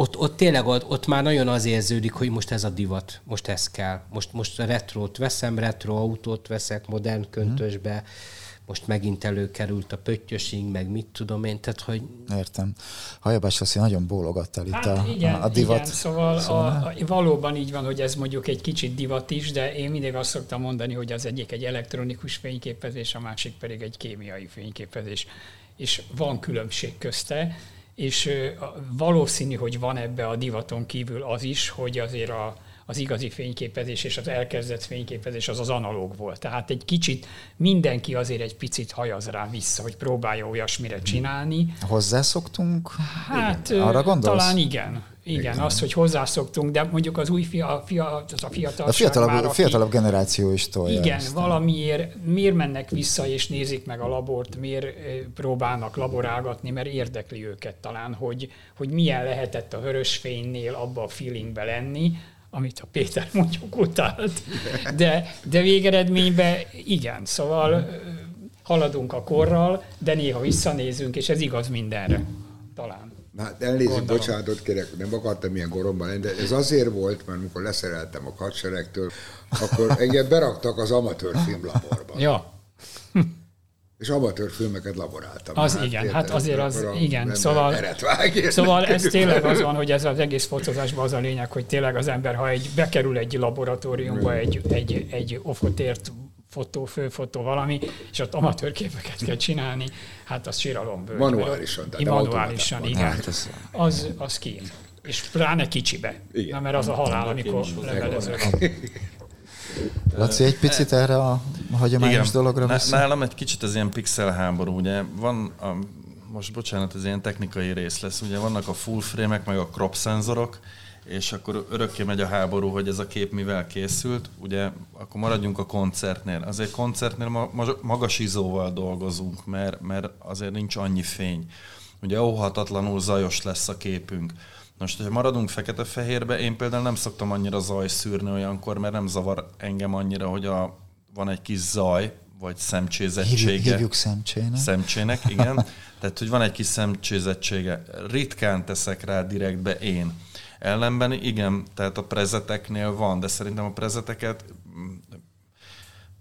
Ott, ott tényleg ott, ott már nagyon az érződik, hogy most ez a divat, most ez kell. Most, most a retrót veszem, retro autót veszek, modern köntösbe, uh-huh. most megint előkerült a pöttyösing, meg mit tudom én, tehát hogy Értem. Hajabás azt, hogy nagyon bólogattál itt Hát a, igen, a, divat. Igen, szóval a, a, valóban így van, hogy ez mondjuk egy kicsit divat is, de én mindig azt szoktam mondani, hogy az egyik egy elektronikus fényképezés, a másik pedig egy kémiai fényképezés. És van különbség közte, és valószínű, hogy van ebbe a divaton kívül az is, hogy azért a, az igazi fényképezés és az elkezdett fényképezés az az analóg volt. Tehát egy kicsit mindenki azért egy picit hajaz rá vissza, hogy próbálja olyasmire csinálni, Hozzászoktunk? Hát Arra Arra gondolsz? talán igen. Igen, igen, az, hogy hozzászoktunk, de mondjuk az új fia, fia, az a fiatalság A fiatalabb, már, aki, fiatalabb generáció is tolja Igen, ezt. valamiért miért mennek vissza és nézik meg a labort, miért próbálnak laborálgatni, mert érdekli őket talán, hogy, hogy milyen lehetett a vörös fénynél abba a feelingbe lenni, amit a Péter mondjuk utált. De, de végeredményben igen, szóval haladunk a korral, de néha visszanézünk, és ez igaz mindenre. Talán. Hát elnézést, Gondolom. bocsánatot kérek, nem akartam ilyen goromban lenni, de ez azért volt, mert amikor leszereltem a hadseregtől, akkor engem beraktak az amatőr filmlaborba. Ja, És amatőr filmeket laboráltam. Az igen, hát azért az- akkor a igen, szóval- vág, Szóval ez tényleg az van, hogy ez az egész fotózásban az a lényeg, hogy tényleg az ember, ha egy, bekerül egy laboratóriumba, egy, egy, egy offotért fotó, főfotó valami, és ott amatőr képeket kell csinálni, hát az síralom bőr. Manuálisan, tehát Manuálisan, igen. Hát ez- Az, az kín. És pláne kicsibe. Igen. Na, mert az a halál, amikor leveleződik. Laci, egy picit erre a hagyományos dologra Ná- vissza? Nálam egy kicsit ez ilyen pixel háború, ugye van, a, most bocsánat, ez ilyen technikai rész lesz, ugye vannak a full frame-ek, meg a crop szenzorok, és akkor örökké megy a háború, hogy ez a kép mivel készült, ugye akkor maradjunk a koncertnél. Azért koncertnél ma, ma, magas izóval dolgozunk, mert, mert azért nincs annyi fény. Ugye óhatatlanul zajos lesz a képünk. Most, hogyha maradunk fekete-fehérbe, én például nem szoktam annyira zaj szűrni olyankor, mert nem zavar engem annyira, hogy a, van egy kis zaj, vagy szemcsézettsége. Hívjuk, hívjuk szemcsének. Szemcsének, igen. Tehát, hogy van egy kis szemcsézettsége. Ritkán teszek rá direktbe én. Ellenben igen, tehát a prezeteknél van, de szerintem a prezeteket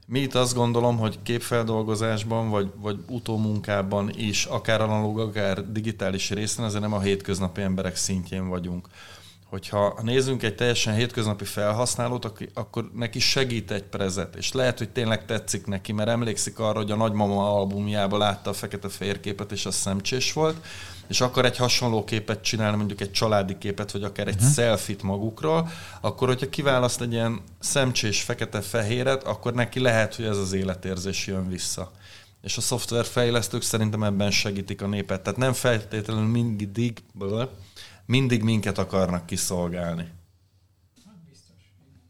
mi itt azt gondolom, hogy képfeldolgozásban, vagy, vagy utómunkában is, akár analóg, akár digitális részen, azért nem a hétköznapi emberek szintjén vagyunk. Hogyha nézzünk egy teljesen hétköznapi felhasználót, akkor neki segít egy prezet, és lehet, hogy tényleg tetszik neki, mert emlékszik arra, hogy a nagymama albumjában látta a fekete-fehér képet, és az szemcsés volt, és akar egy hasonló képet csinálni, mondjuk egy családi képet, vagy akár egy uh-huh. selfit magukról, akkor hogyha kiválaszt egy ilyen szemcsés fekete-fehéret, akkor neki lehet, hogy ez az életérzés jön vissza. És a szoftverfejlesztők szerintem ebben segítik a népet. Tehát nem feltétlenül mindig, mindig minket akarnak kiszolgálni.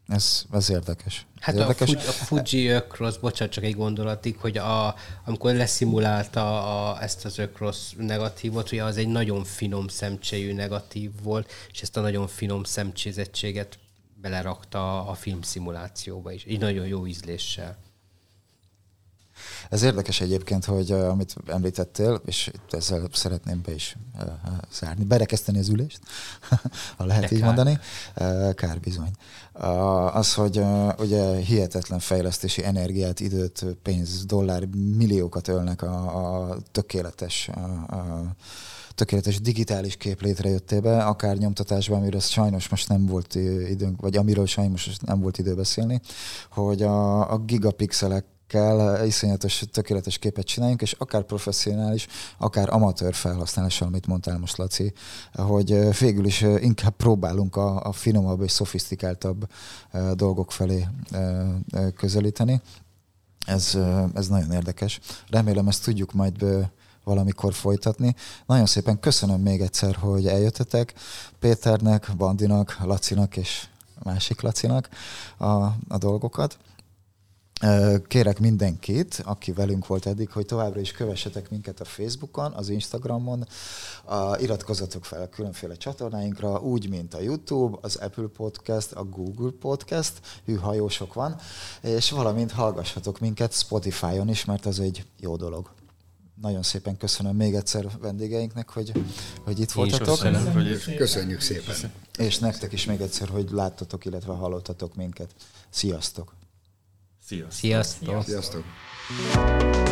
Ez, ez érdekes. Hát ez a, érdekes. A Fuji Ökrosz, bocsánat, csak egy gondolatig, hogy a, amikor leszimulálta a, ezt az Ökrosz negatívot, ugye az egy nagyon finom szemcséjű negatív volt, és ezt a nagyon finom szemcsézettséget belerakta a filmszimulációba is, így nagyon jó ízléssel. Ez érdekes egyébként, hogy amit említettél, és ezzel szeretném be is zárni, berekeszteni az ülést, ha lehet De így kár. mondani. Kár bizony. Az, hogy ugye hihetetlen fejlesztési energiát, időt, pénz, dollár, milliókat ölnek a, a tökéletes uh, tökéletes digitális kép létrejöttébe, akár nyomtatásban, amiről sajnos most nem volt időnk, vagy amiről sajnos nem volt idő beszélni, hogy a, a gigapixelek kell iszonyatos, tökéletes képet csináljunk, és akár professzionális, akár amatőr felhasználással, amit mondtál most, Laci, hogy végül is inkább próbálunk a, a finomabb és szofisztikáltabb dolgok felé közelíteni. Ez, ez nagyon érdekes. Remélem ezt tudjuk majd valamikor folytatni. Nagyon szépen köszönöm még egyszer, hogy eljöttetek Péternek, Bandinak, Lacinak és másik Lacinak a, a dolgokat. Kérek mindenkit, aki velünk volt eddig, hogy továbbra is kövessetek minket a Facebookon, az Instagramon, a, iratkozzatok fel a különféle csatornáinkra, úgy, mint a YouTube, az Apple Podcast, a Google Podcast, hűhajósok van, és valamint hallgassatok minket Spotify-on is, mert az egy jó dolog nagyon szépen köszönöm még egyszer vendégeinknek, hogy, hogy itt voltatok. Köszönöm, hogy Köszönjük szépen. És nektek is még egyszer, hogy láttatok, illetve hallottatok minket. Sziasztok! Sziasztok! Sziasztok! Sziasztok.